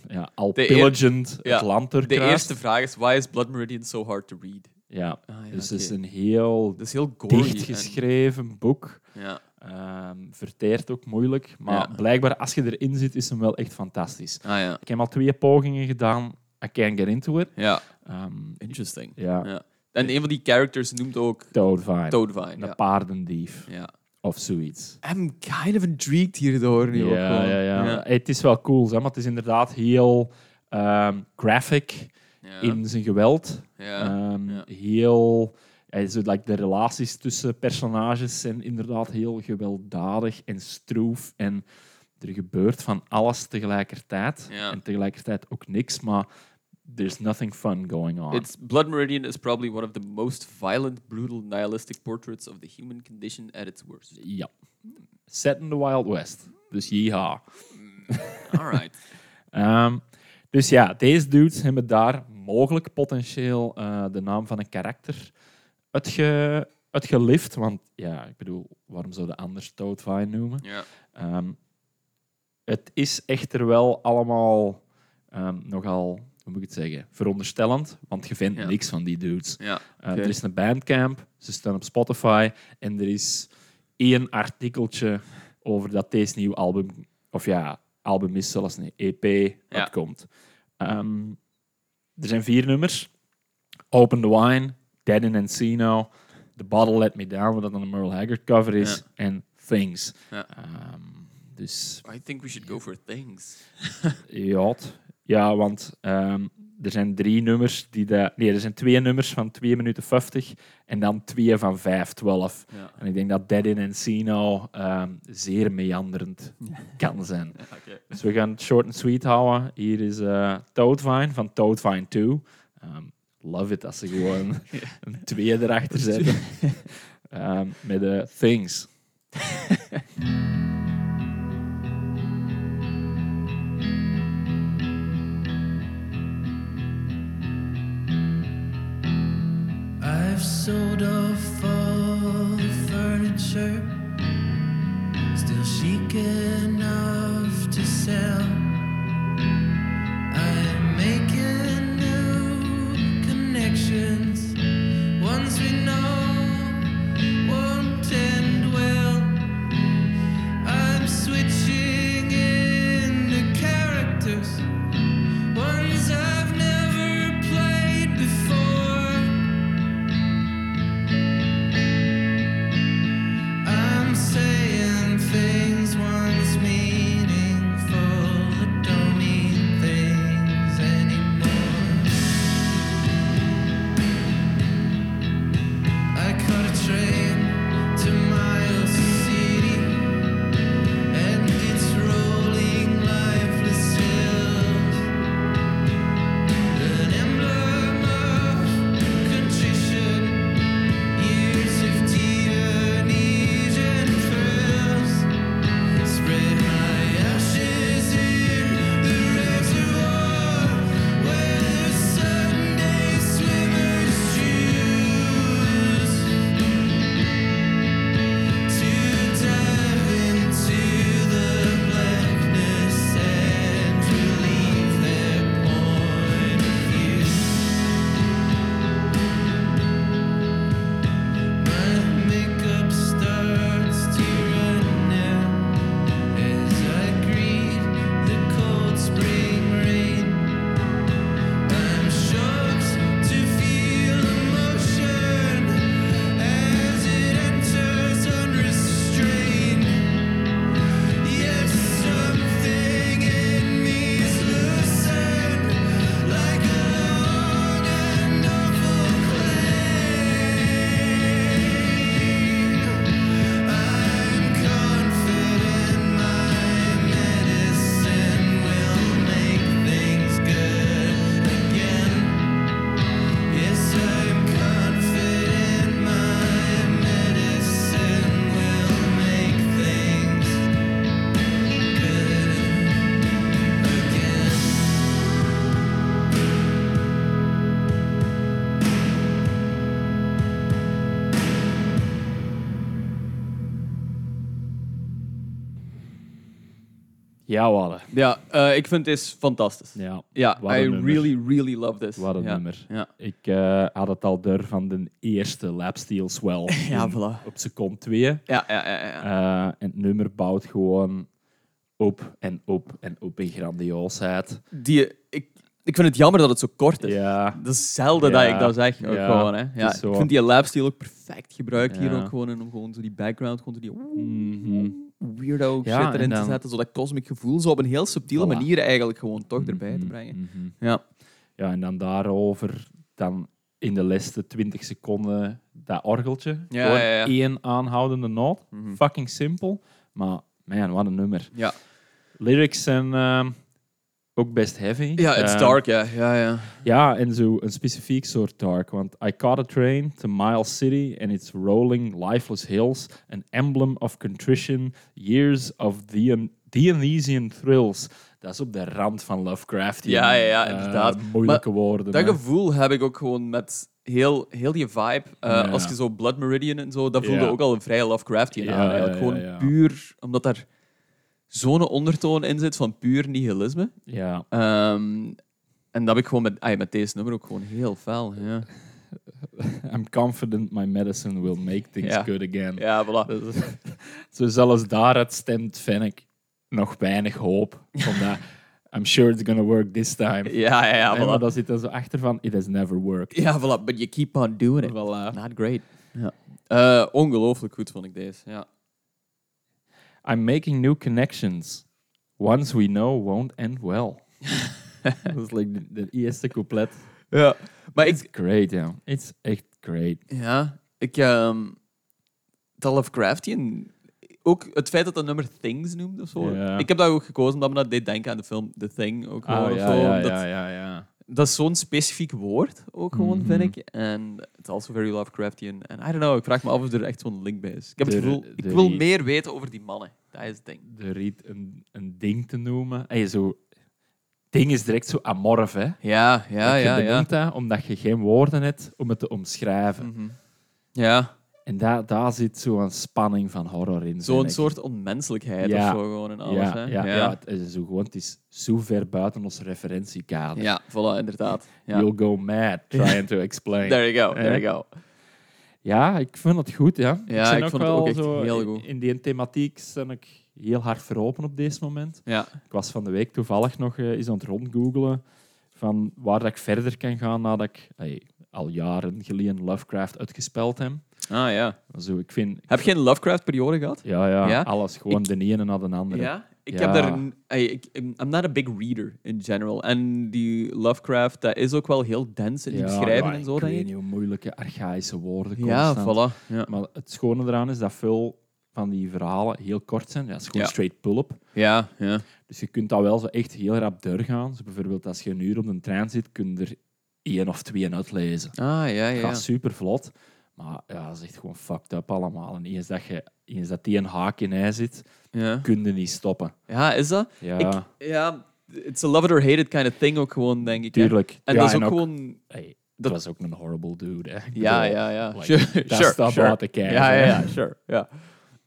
ja, al De pillagend Ja, het land De eerste vraag is, why is Blood Meridian so hard to read? Ja, Ah, ja, dus het is een heel is heel gory. dicht en- geschreven boek. Ja. Ehm, verteert ook moeilijk. Maar Ja. blijkbaar, als je erin zit, is hem wel echt fantastisch. Ah ja. Ik heb al twee pogingen gedaan. I can't get into it. Ja, Ehm, interesting. ja, Ja. En een van die characters noemt ook Toad Vine. Toadvine. Een paardendief ja. Of zoiets. I'm kind of intrigued hierdoor nu ook Ja, gewoon. ja, ja, Ja. Het is wel cool, hè, maar het is inderdaad heel ehm, graphic in zijn geweld. Ja. Ja. Heel... zo, like, de relaties tussen personages zijn inderdaad heel gewelddadig en stroef. En er gebeurt van alles tegelijkertijd. En tegelijkertijd ook niks, maar there's nothing fun going on. It's Blood Meridian is probably one of the most violent, brutal, nihilistic portraits of the human condition at its worst. Ja. Set in the Wild West. Dus yeehaw. All right. [laughs] Ehm, dus ja, deze dudes hebben daar mogelijk potentieel eh, de naam van een karakter uitge, uitgelift. Want ja, ik bedoel, waarom zou de anders Toadvine noemen? Ja. Ehm, het is echter wel allemaal ehm, nogal, hoe moet ik het zeggen, veronderstellend. Want je vindt Ja. niks van die dudes. Ja. Uh, Oké. Er is een bandcamp, ze staan op Spotify en er is één artikeltje over dat deze nieuw album, of ja, album is zelfs een EP, Ja. uitkomt. Ehm, er zijn vier nummers. Open the Wine, Dead in Encino, The Bottle Let Me Down, wat dan een Merle Haggard cover is, en Things. Ja. Ehm, dus I think we should go for things. ja, [laughs] ja want ehm, er zijn drie nummers die de, nee, er zijn twee nummers van 2 minuten 50 en dan twee van 5:12. Ja. En ik denk dat Dead in Encino ehm zeer meanderend [laughs] kan zijn. Ja. Dus we gaan het short and sweet houden. Hier is eh Toadvine van Toadvine 2. Ehm, love it als ze gewoon [laughs] een 2 erachter zetten. [laughs] Ehm, met de Things. I've sold off all the furniture, still she enough Ja, Walle. Ja, eh, ik vind dit fantastisch. Ja, Ja, Wat I nummer. really, really love this. wat een ja. nummer. Ja. Ik eh, had het al door van de eerste Lapsteel Swell. [laughs] Ja, voilà. Op seconde 2. Ja, ja, ja. ja. Eh, en het nummer bouwt gewoon op en op en op in grandioosheid. Die, ik, ik vind het jammer dat het zo kort is. Ja, Dat is zelden Ja. dat ik dat zeg. Ook Ja, gewoon, hè. Ja, is zo. ik vind die lab-steel ook perfect gebruikt hier Ja. ook gewoon. En om gewoon zo die background, gewoon zo die Mhm. Weirdo Ja, shit erin en te dan- zetten. Zo dat cosmic gevoel zo op een heel subtiele Voilà. manier eigenlijk gewoon toch erbij te Mhm, brengen. mhm. Ja. Ja, en dan daarover, dan in de laatste 20 seconden dat orgeltje. Ja, Gewoon ja, ja. één aanhoudende noot. Mhm. Fucking simpel. Maar, man, wat een nummer. Ja. Lyrics zijn ehm, ook best heavy. Ja, it's Ehm, dark, ja. ja, ja. Ja, en zo een specifiek soort dark. Want I caught a train to Miles City and it's rolling lifeless hills. An emblem of contrition, years of the Dionysian thrills. Dat is op de rand van Lovecraft. Ja, ja, ja, inderdaad. moeilijke woorden. Dat hè. gevoel heb ik ook gewoon met heel, heel die vibe. Eh, Ja. Als je zo Blood Meridian en zo, dat voelde Ja. ook al een vrij Lovecraftian Ja, aan. Eigenlijk. ja, Gewoon ja, ja. puur, omdat daar zo'n ondertoon in zit van puur nihilisme. Ja, Ehm, en dat heb ik gewoon met, met deze nummer ook gewoon heel fel. Ja, [laughs] I'm confident my medicine will make things Ja. good again. ja voilà. [laughs] Zo zelfs daaruit stemt, vind ik, nog weinig hoop. Omdat I'm sure it's gonna work this time. Ja, ja, ja, maar voilà. dat zit er zo achter van, it has never worked. Ja, voilà. But you keep on doing it. Voilà. Not great. Ja. Eh, ongelooflijk goed vond ik deze. Ja. I'm making new connections. Ones we know won't end well. [laughs] dat is like de, de eerste couplet. ja. Maar ik, It's great, ja. It's echt great. Ja, ik... ehm dat Lovecraftian... Ook het feit dat dat nummer Things noemt of zo. Ja. Ik heb dat ook gekozen omdat me dat deed denken aan de film The Thing. Ook Ah, of ja, zo, ja, omdat- ja, ja, ja. Dat is zo'n specifiek woord ook gewoon, Mhm. vind ik. En it's also very Lovecraftian. En I don't know, ik vraag me af of er echt zo'n link bij is. Ik heb het gevoel, ik wil is- meer weten over die mannen. Dat is het ding. De riet een, een ding te noemen. Hey, zo, ding is direct zo amorf, hè. Ja, ja, je ja, ja. benoemt dat omdat je geen woorden hebt om het te omschrijven. Mhm. Ja, En daar daar zit zo'n spanning van horror in. zo'n soort onmenselijkheid Ja. of zo gewoon en alles. ja, hè. ja, ja. het is zo gewoon, het is zo ver buiten ons referentiekader. Ja, voilà, inderdaad. Ja. You'll go mad trying to explain. [laughs] There you go, there Eh? you go. Ja, ik vind het goed, ja. Ja, ben ik vond het ook echt zo- heel goed. In die thematiek ben ik heel hard voor open op deze moment. Ja. Ik was van de week toevallig nog eh, eens aan het rondgoogelen van waar dat ik verder kan gaan nadat ik al jaren geleden Lovecraft uitgespeld heb. Ah ja. Zo, ik vind... Heb je een Lovecraft-periode gehad? Ja, ja, Ja? alles. Gewoon Ik- de ene na de andere. Ja. Ik Ja. heb daar een, ey, ik, I'm not a big reader in general. En die Lovecraft, dat is ook wel heel dense in die beschrijving en zo, ik denk weet ik. niet hoe moeilijke archaïsche woorden Ja, constant. voilà. Ja. Maar het schone eraan is dat veel van die verhalen heel kort zijn. Ja, het is gewoon Ja. straight pull-up. Ja, ja. Dus je kunt dat wel zo echt heel rap doorgaan. Dus bijvoorbeeld als je een uur op een trein zit, kun je er één of twee uitlezen. Ah, ja, Het ja. gaat super vlot. Maar ja, dat is echt gewoon fucked up allemaal. En eens dat, je, eens dat die een haak in hij zit, Ja, kun je niet stoppen. ja is dat? Ja, Ik, ja, it's a love it or hate it kind of thing ook gewoon, denk ik. hè. tuurlijk. En ja, dat is ook, gewoon... Hey, dat was ook een horrible dude. Hè. Ja, ja, ja. like, Sure, dat sure, staat sure. buiten kijken. Ja, ja, sure. Ja.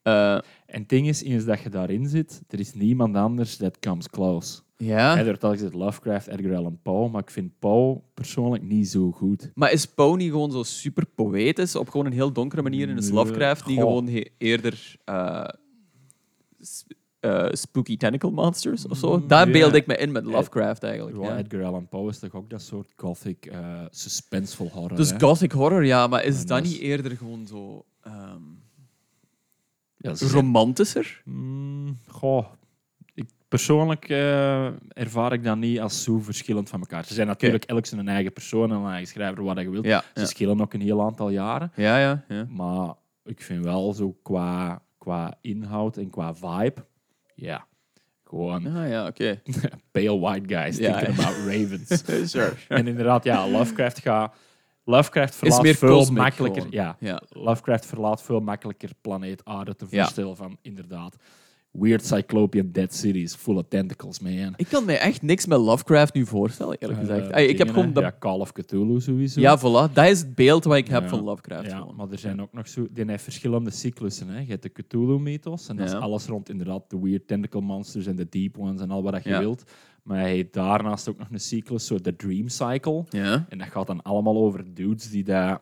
Eh, En het ding is, eens dat je daarin zit, er is niemand anders that comes close. ja. Hij wordt al gezegd Lovecraft, Edgar Allan Poe, maar ik vind Poe persoonlijk niet zo goed. Maar is Poe niet gewoon zo super poëtisch op gewoon een heel donkere manier en is Lovecraft die goh. gewoon eerder eh, eh, spooky tentacle monsters of zo? Mm, Daar ja. beeld ik me in met Lovecraft eigenlijk. Ja, Ja. Edgar Allan Poe is toch ook dat soort gothic, eh suspenseful horror. Dus hè? gothic horror, ja, maar is dat dat is- niet eerder gewoon zo ehm, Ja, ze zijn- romantischer? Mm, goh, ik, persoonlijk eh, ervaar ik dat niet als zo verschillend van elkaar. Ze zijn natuurlijk elk zijn eigen persoon en een eigen schrijver, wat je wilt. Ja, Ze ja, schillen ook een heel aantal jaren. ja. ja, ja. Maar ik vind wel zo qua, qua inhoud en qua vibe, ja, gewoon Ah, ja, oké. [laughs] pale white guys Ja, thinking about [laughs] ravens. sure. en inderdaad, ja, Lovecraft gaat... Lovecraft Is verlaat meer veel makkelijker... Ja, Ja. Lovecraft verlaat veel makkelijker planeet Aarde te Ja. voorstellen van, inderdaad, weird cyclopean dead cities full of tentacles, man. Ik kan me echt niks met Lovecraft nu voorstellen, eerlijk gezegd. Eh, ik heb gewoon dat Ja, Call of Cthulhu sowieso. Ja, voilà. Dat is het beeld wat ik heb Ja. van Lovecraft. Ja, gewoon. maar er zijn ook nog zo... Die heeft verschillende cyclussen. Hè. Je hebt de Cthulhu-mythos, en dat is alles rond inderdaad de weird tentacle monsters en de deep ones en al wat dat je wilt. Maar hij heeft daarnaast ook nog een cyclus, zo de dream cycle. Ja. En dat gaat dan allemaal over dudes die daar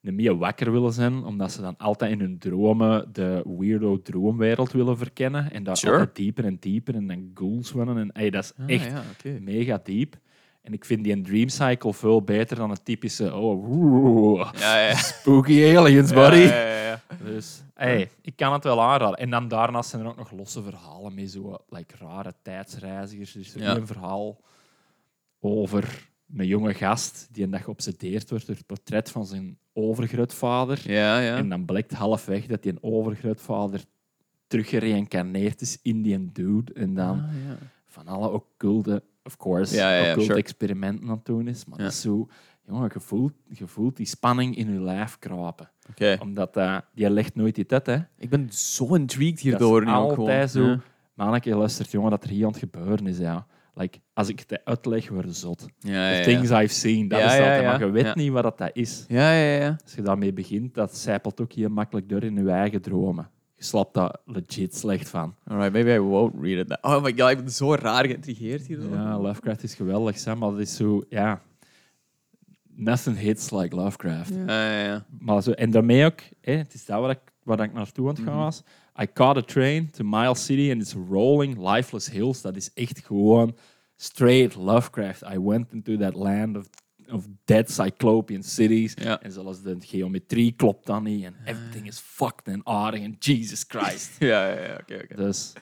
niet meer wakker willen zijn, omdat ze dan altijd in hun dromen de weirdo droomwereld willen verkennen. En daar Sure. altijd dieper en dieper en dan ghouls winnen. En ey, dat is Ah, echt ja, mega diep. En ik vind die een Dream Cycle veel beter dan het typische oh, oeh, Ja, ja. spooky aliens, buddy. Ja, ja, ja. Dus hey, ik kan het wel aanraden. En dan daarnaast zijn er ook nog losse verhalen mee, zo like, rare tijdsreizigers. Er is er Ja. een verhaal over een jonge gast die een dag geobsedeerd wordt door het portret van zijn overgrootvader. Ja, ja. En dan blijkt halfweg dat die een overgrootvader teruggereïncarneerd is in die dude. En dan Ah, ja. van alle occulte, of course, Ja, occulte sure. experimenten aan het doen is. Maar dat is zo... Jongen, je voelt, je voelt die spanning in je lijf kruipen. Oké. Omdat eh, die legt nooit die tet, hè. Ik ben zo intrigued Dat hierdoor is nu ook altijd gewoon. zo. Ja. Manneke, luistert, jongen, dat er hier aan het gebeuren is, ja. Like, als ik het uitleg, word zot. Ja, The ja, things. I've seen, dat is dat. Maar je weet niet wat dat, dat is. Ja, ja, ja. Als je daarmee begint, dat zijpelt ook heel makkelijk door in je eigen dromen. Je slapt daar legit slecht van. Alright, maybe I won't read it. now. Oh my god, ik ben zo raar geïntrigeerd hierdoor. Ja, Lovecraft is geweldig, Sam, maar dat is zo, ja... Nothing hits like Lovecraft. Ja, ja, ja. Maar zo, en daarmee ook, hè, het is dat waar ik, waar ik naartoe aan het gaan Mhm. was. I caught a train to Miles City and it's rolling lifeless hills. Dat is echt gewoon straight Lovecraft. I went into that land of, of dead cyclopean cities. Ja. En zelfs de geometrie klopt dan niet. En everything is fucked en aardig. En Jesus Christ. [laughs] Ja, ja, ja, oké, oké. dus,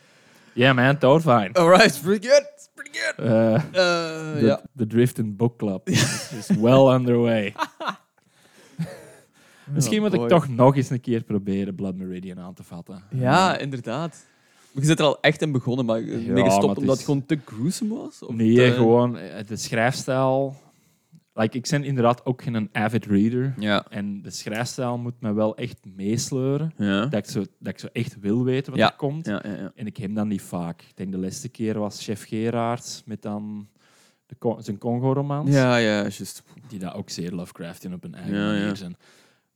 yeah man, totally fine. Alright, it's pretty good. It's pretty good. Uh, Uh, the, ja. the Drift and Book Club [laughs] is well underway. [laughs] Misschien moet ik toch nog eens een keer proberen Blood Meridian aan te vatten. Ja, inderdaad. Maar Je zit er al echt in begonnen, maar je Ja, mee gestopt het omdat is- het gewoon te gruesome was? Of Nee, te- gewoon eh, de schrijfstijl. Like, ik ben inderdaad ook geen avid reader. Ja. En de schrijfstijl moet me wel echt meesleuren. Ja. Dat ik, zo, dat ik zo echt wil weten wat Ja. er komt. Ja, ja, ja. En ik heb dat niet vaak. Ik denk de laatste keer was Chef Gerards met dan de, zijn Congo-romans. Ja, ja, juist. Die dat ook zeer Lovecraftian op een eigen Ja, manier ja. zijn.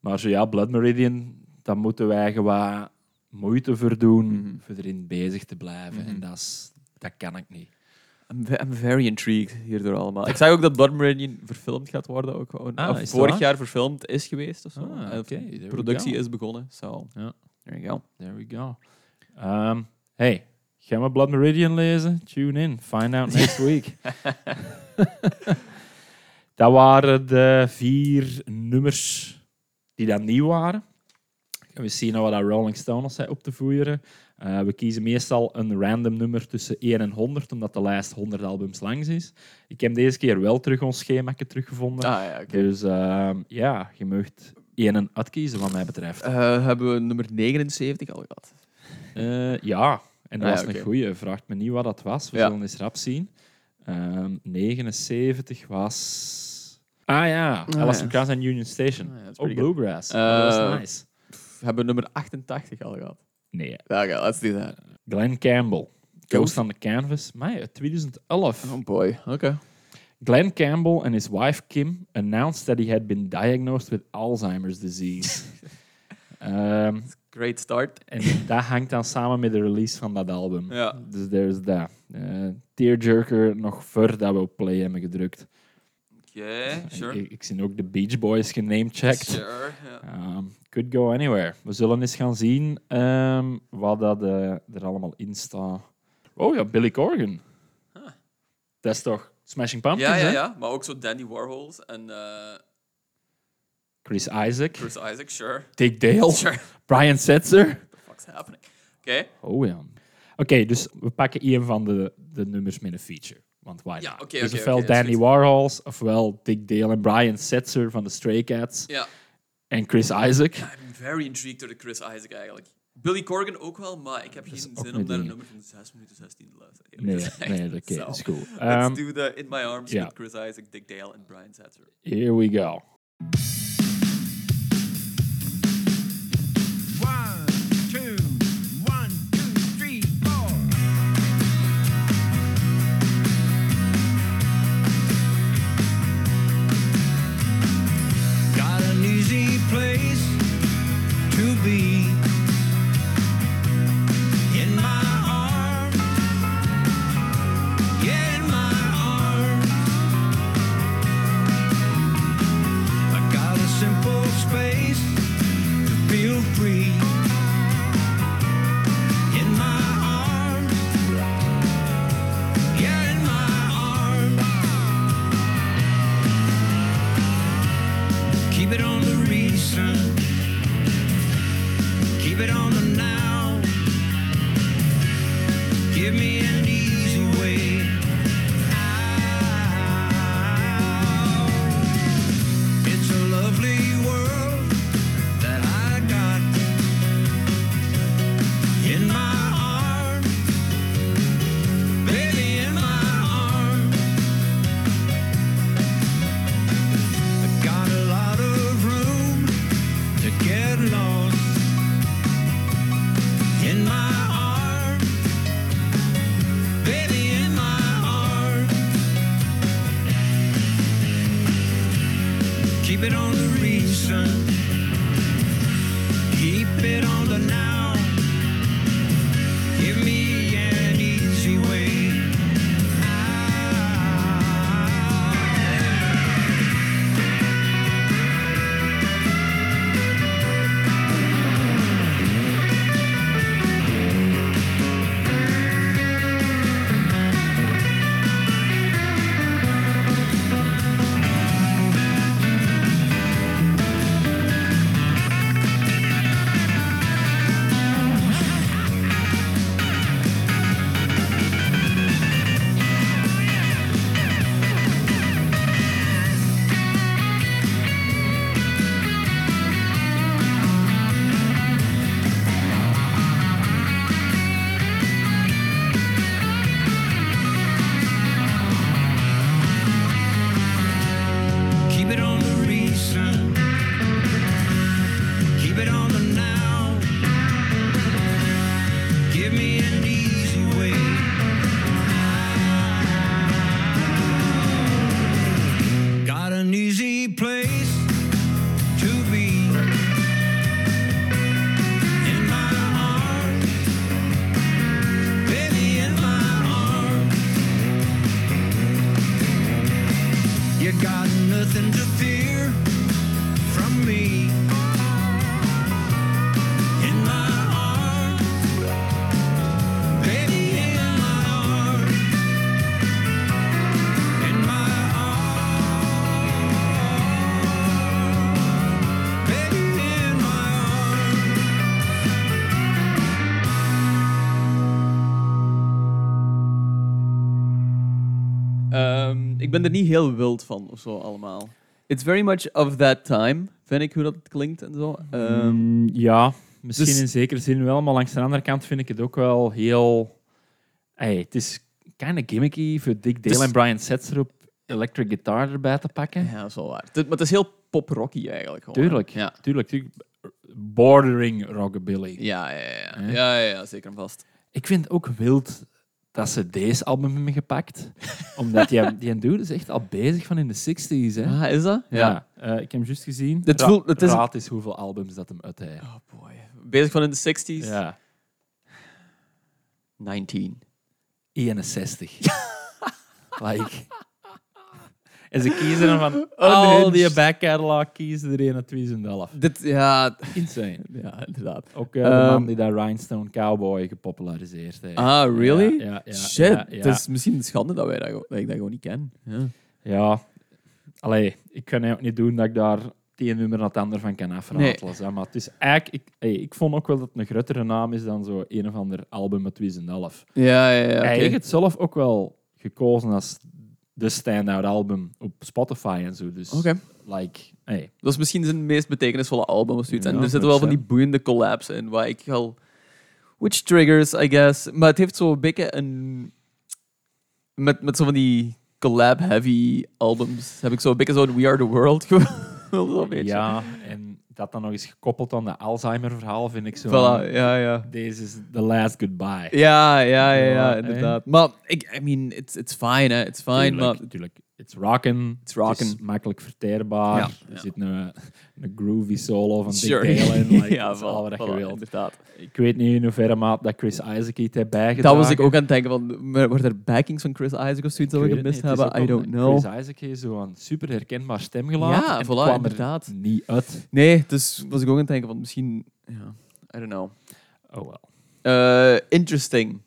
Maar zo ja, Blood Meridian, daar moeten wij gewoon moeite voor doen Mhm. voor erin bezig te blijven. Mhm. En dat, is, dat kan ik niet. I'm, ve- I'm very intrigued hierdoor allemaal. Ik zag ook dat Blood Meridian verfilmd gaat worden. Ook gewoon. Ah, of vorig jaar verfilmd is geweest of zo. Ah, there we productie is begonnen. So, Ja. there you go. There we go. Um, hey, gaan we Blood Meridian lezen? Tune in. Find out next [laughs] week. [laughs] dat waren de vier nummers die dan nieuw waren. En we zien nou wat dat Rolling Stone ons zei op te voeren. Eh, we kiezen meestal een random nummer tussen 1 en 100, omdat de lijst 100 albums langs is. Ik heb deze keer wel terug ons schema teruggevonden. Ah ja. Dus ehm, ja, je mag één uitkiezen wat mij betreft. Eh, hebben we nummer 79 al gehad? Eh, ja, en dat Ah, was ja, een goeie. Vraagt me niet wat dat was. We Ja. zullen eens rap zien. Ehm 79 was... Ah ja, Ah, Alison ja. Krauss en Union Station. Ah, Ook good. Bluegrass. Eh, Oh, dat was nice. We hebben nummer 88 al gehad. Nee, Oké, let's do that. Glenn Campbell. Ghost on the Canvas. Ja, 2011. Oh boy, oké. Glenn Campbell and his wife Kim announced that he had been diagnosed with Alzheimer's disease. [laughs] Ehm, Great start. en dat hangt dan samen met de release van dat album. Ja. Dus there's that. Eh tearjerker nog voordat we op play hebben gedrukt. Oké, [laughs] Ik, ik zie ook de Beach Boys genamecheckt. Sure. Um, could go anywhere. We zullen eens gaan zien ehm, wat dat, eh, er allemaal in staat. Oh ja, Billy Corgan. Ah. Dat is toch Smashing Pumpkins, Ja, ja, hè? ja, maar ook zo Dandy Warhols en eh, Chris Isaac, Chris Isaac, sure. Dick Dale, [laughs] Sure. Brian Setzer. What the fuck's happening? Oké. Oh ja. Oké, dus we pakken een van de, de nummers met een feature. Want why Ja, dus ofwel dat Danny. Warhols, ofwel Dick Dale en Brian Setzer van de Stray Cats. Ja. En Chris Isaac. I'm very intrigued door de Chris Isaac eigenlijk. Billy Corgan ook wel, maar ik heb Dat geen zin om naar een nummer van 6 minuten 16 te luisteren. Nee, gezegd. nee, [laughs] oké, dat is cool. Let's Ehm, do the In My Arms with Chris Isaac, Dick Dale en Brian Setzer. here we go. Ik ben er niet heel wild van of zo allemaal. It's very much of that time, vind ik hoe dat klinkt en zo. Ehm, Mm, ja, misschien dus- in zekere zin wel, maar langs de andere kant vind ik het ook wel heel... Hey, het is kind of gimmicky voor Dick Dale Dus- en Brian Setzer op electric guitar erbij te pakken. ja, dat is wel waar. Het- maar het is heel pop-rocky eigenlijk. Gewoon, Tuurlijk, Ja. tuurlijk, tuurlijk. Bordering rockabilly. Ja, ja, ja, ja. Ja, ja, ja, zeker en vast. Ik vind het ook wild dat ze deze album hebben gepakt. Omdat die, die dude is echt al bezig van in de 60s. Hè? Ah, is dat? Ja, eh, ik heb hem juist gezien. Het Ra- voelt- het is- Raad is hoeveel albums dat hem uit heeft. Oh boy. Bezig van in de 60s? Ja, 19. 61. [laughs] like. En ze kiezen er van [laughs] al Unhinged. die back catalog kiezen er een uit 2011. Dit, ja, Insane. [laughs] ja, inderdaad. Ook eh, de Ehm, man die dat Rhinestone Cowboy gepopulariseerd heeft. Ah, really? Ja, ja, ja, Shit, het is misschien een schande dat, wij dat, dat ik dat gewoon niet ken. Ja. Ja, allee, ik kan ook niet doen dat ik daar het een nummer naar het ander van kan afratelen. zeg Maar het is eigenlijk, ik, hey, ik vond ook wel dat het een grotere naam is dan zo een of ander album met 2011. Ja, ja, ja. oké. Hij heeft het zelf ook wel gekozen als de stand-out album op Spotify en zo. Dus, Oké. like, hey, Dat is misschien zijn meest betekenisvolle album of zoiets. en Ja, er zitten wel van die boeiende collabs in, waar ik al... Which triggers, I guess. Maar het heeft zo'n beetje een... Met, met zo van die collab-heavy albums heb ik zo'n beetje zo'n We Are The World [laughs] gevoel. zo'n beetje. ja, en dat dan nog eens gekoppeld aan de Alzheimer-verhaal vind ik zo. Voilà, ja, ja. Deze is the last goodbye. Ja, ja, ja, ja, inderdaad. Maar, ik, I mean, it's, it's fine, hè. It's fine, maar... Tuurlijk. It's rockin'. It's rockin'. Het is makkelijk verteerbaar. Ja, Er ja. zit een, een groovy solo van Sure. Dick Dale in. Like, [laughs] ja, dat is al wat je wilt. inderdaad. Ik weet niet in hoeverre maat dat Chris Isaac iets heeft bijgedragen. Dat was ik ook aan het denken van, worden er backings van Chris Isaac of zoiets dat we gemist hebben? I don't know. Chris Isaac heeft zo'n super herkenbaar stemgeluid. Ja, en voilà, kwam inderdaad. er niet uit. Nee, dus was ik ook aan het denken van misschien, ja, I don't know. Oh wel. Eh, interesting,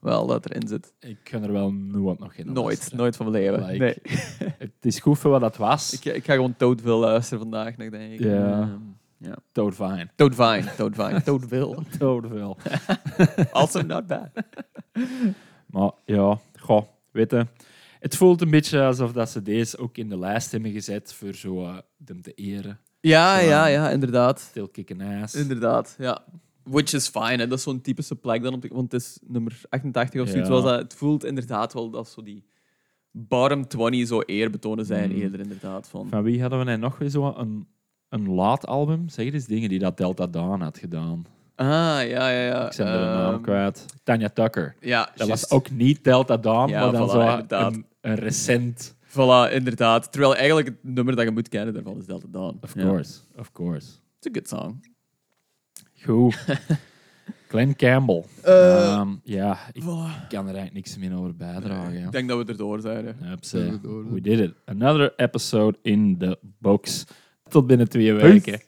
wel dat erin zit. Ik kan er wel nooit nog in Nooit, luisteren. nooit van mijn leven. Like, Nee. [laughs] Het is goed voor wat dat was. Ik, ik ga gewoon Toadville luisteren vandaag, denk ik. Ja. Ehm, ja. Toad fine. Toadvine, Toadvine, Toadville. Toad veel. [laughs] [laughs] Also not bad. Maar ja, goh, weet je. Het voelt een beetje alsof dat ze deze ook in de lijst hebben gezet voor zo eh, hem te eren. Ja, Zo, ja, ehm, ja, inderdaad. Still kicking ass. Inderdaad, ja. Which is fine, hè. dat is zo'n typische plek dan, op de- want het is nummer 88 of zoiets. Ja. Was dat, het voelt inderdaad wel dat zo die bottom 20 zo eerbetonen zijn, Mm. eerder inderdaad. Van. Van wie hadden we nou nog weer zo een, een laat album? Zeg eens dingen die dat Delta Dawn had gedaan. Ah, ja, ja, ja. Ik ben de naam Ehm, kwijt. Tanya Tucker. Ja, Dat was ook niet Delta Dawn, Ja, maar dan voilà, zo inderdaad. een, een recent Voilà, inderdaad. Terwijl eigenlijk het nummer dat je moet kennen daarvan is Delta Dawn. Of course, of course. It's a good song. Goed. [laughs] Glenn Campbell. Eh, Ehm, ja, ik Voilà. kan er eigenlijk niks meer over bijdragen. ja. Ik denk dat we erdoor zijn. hè. Dat we did it. Another episode in the books. Tot binnen twee weken.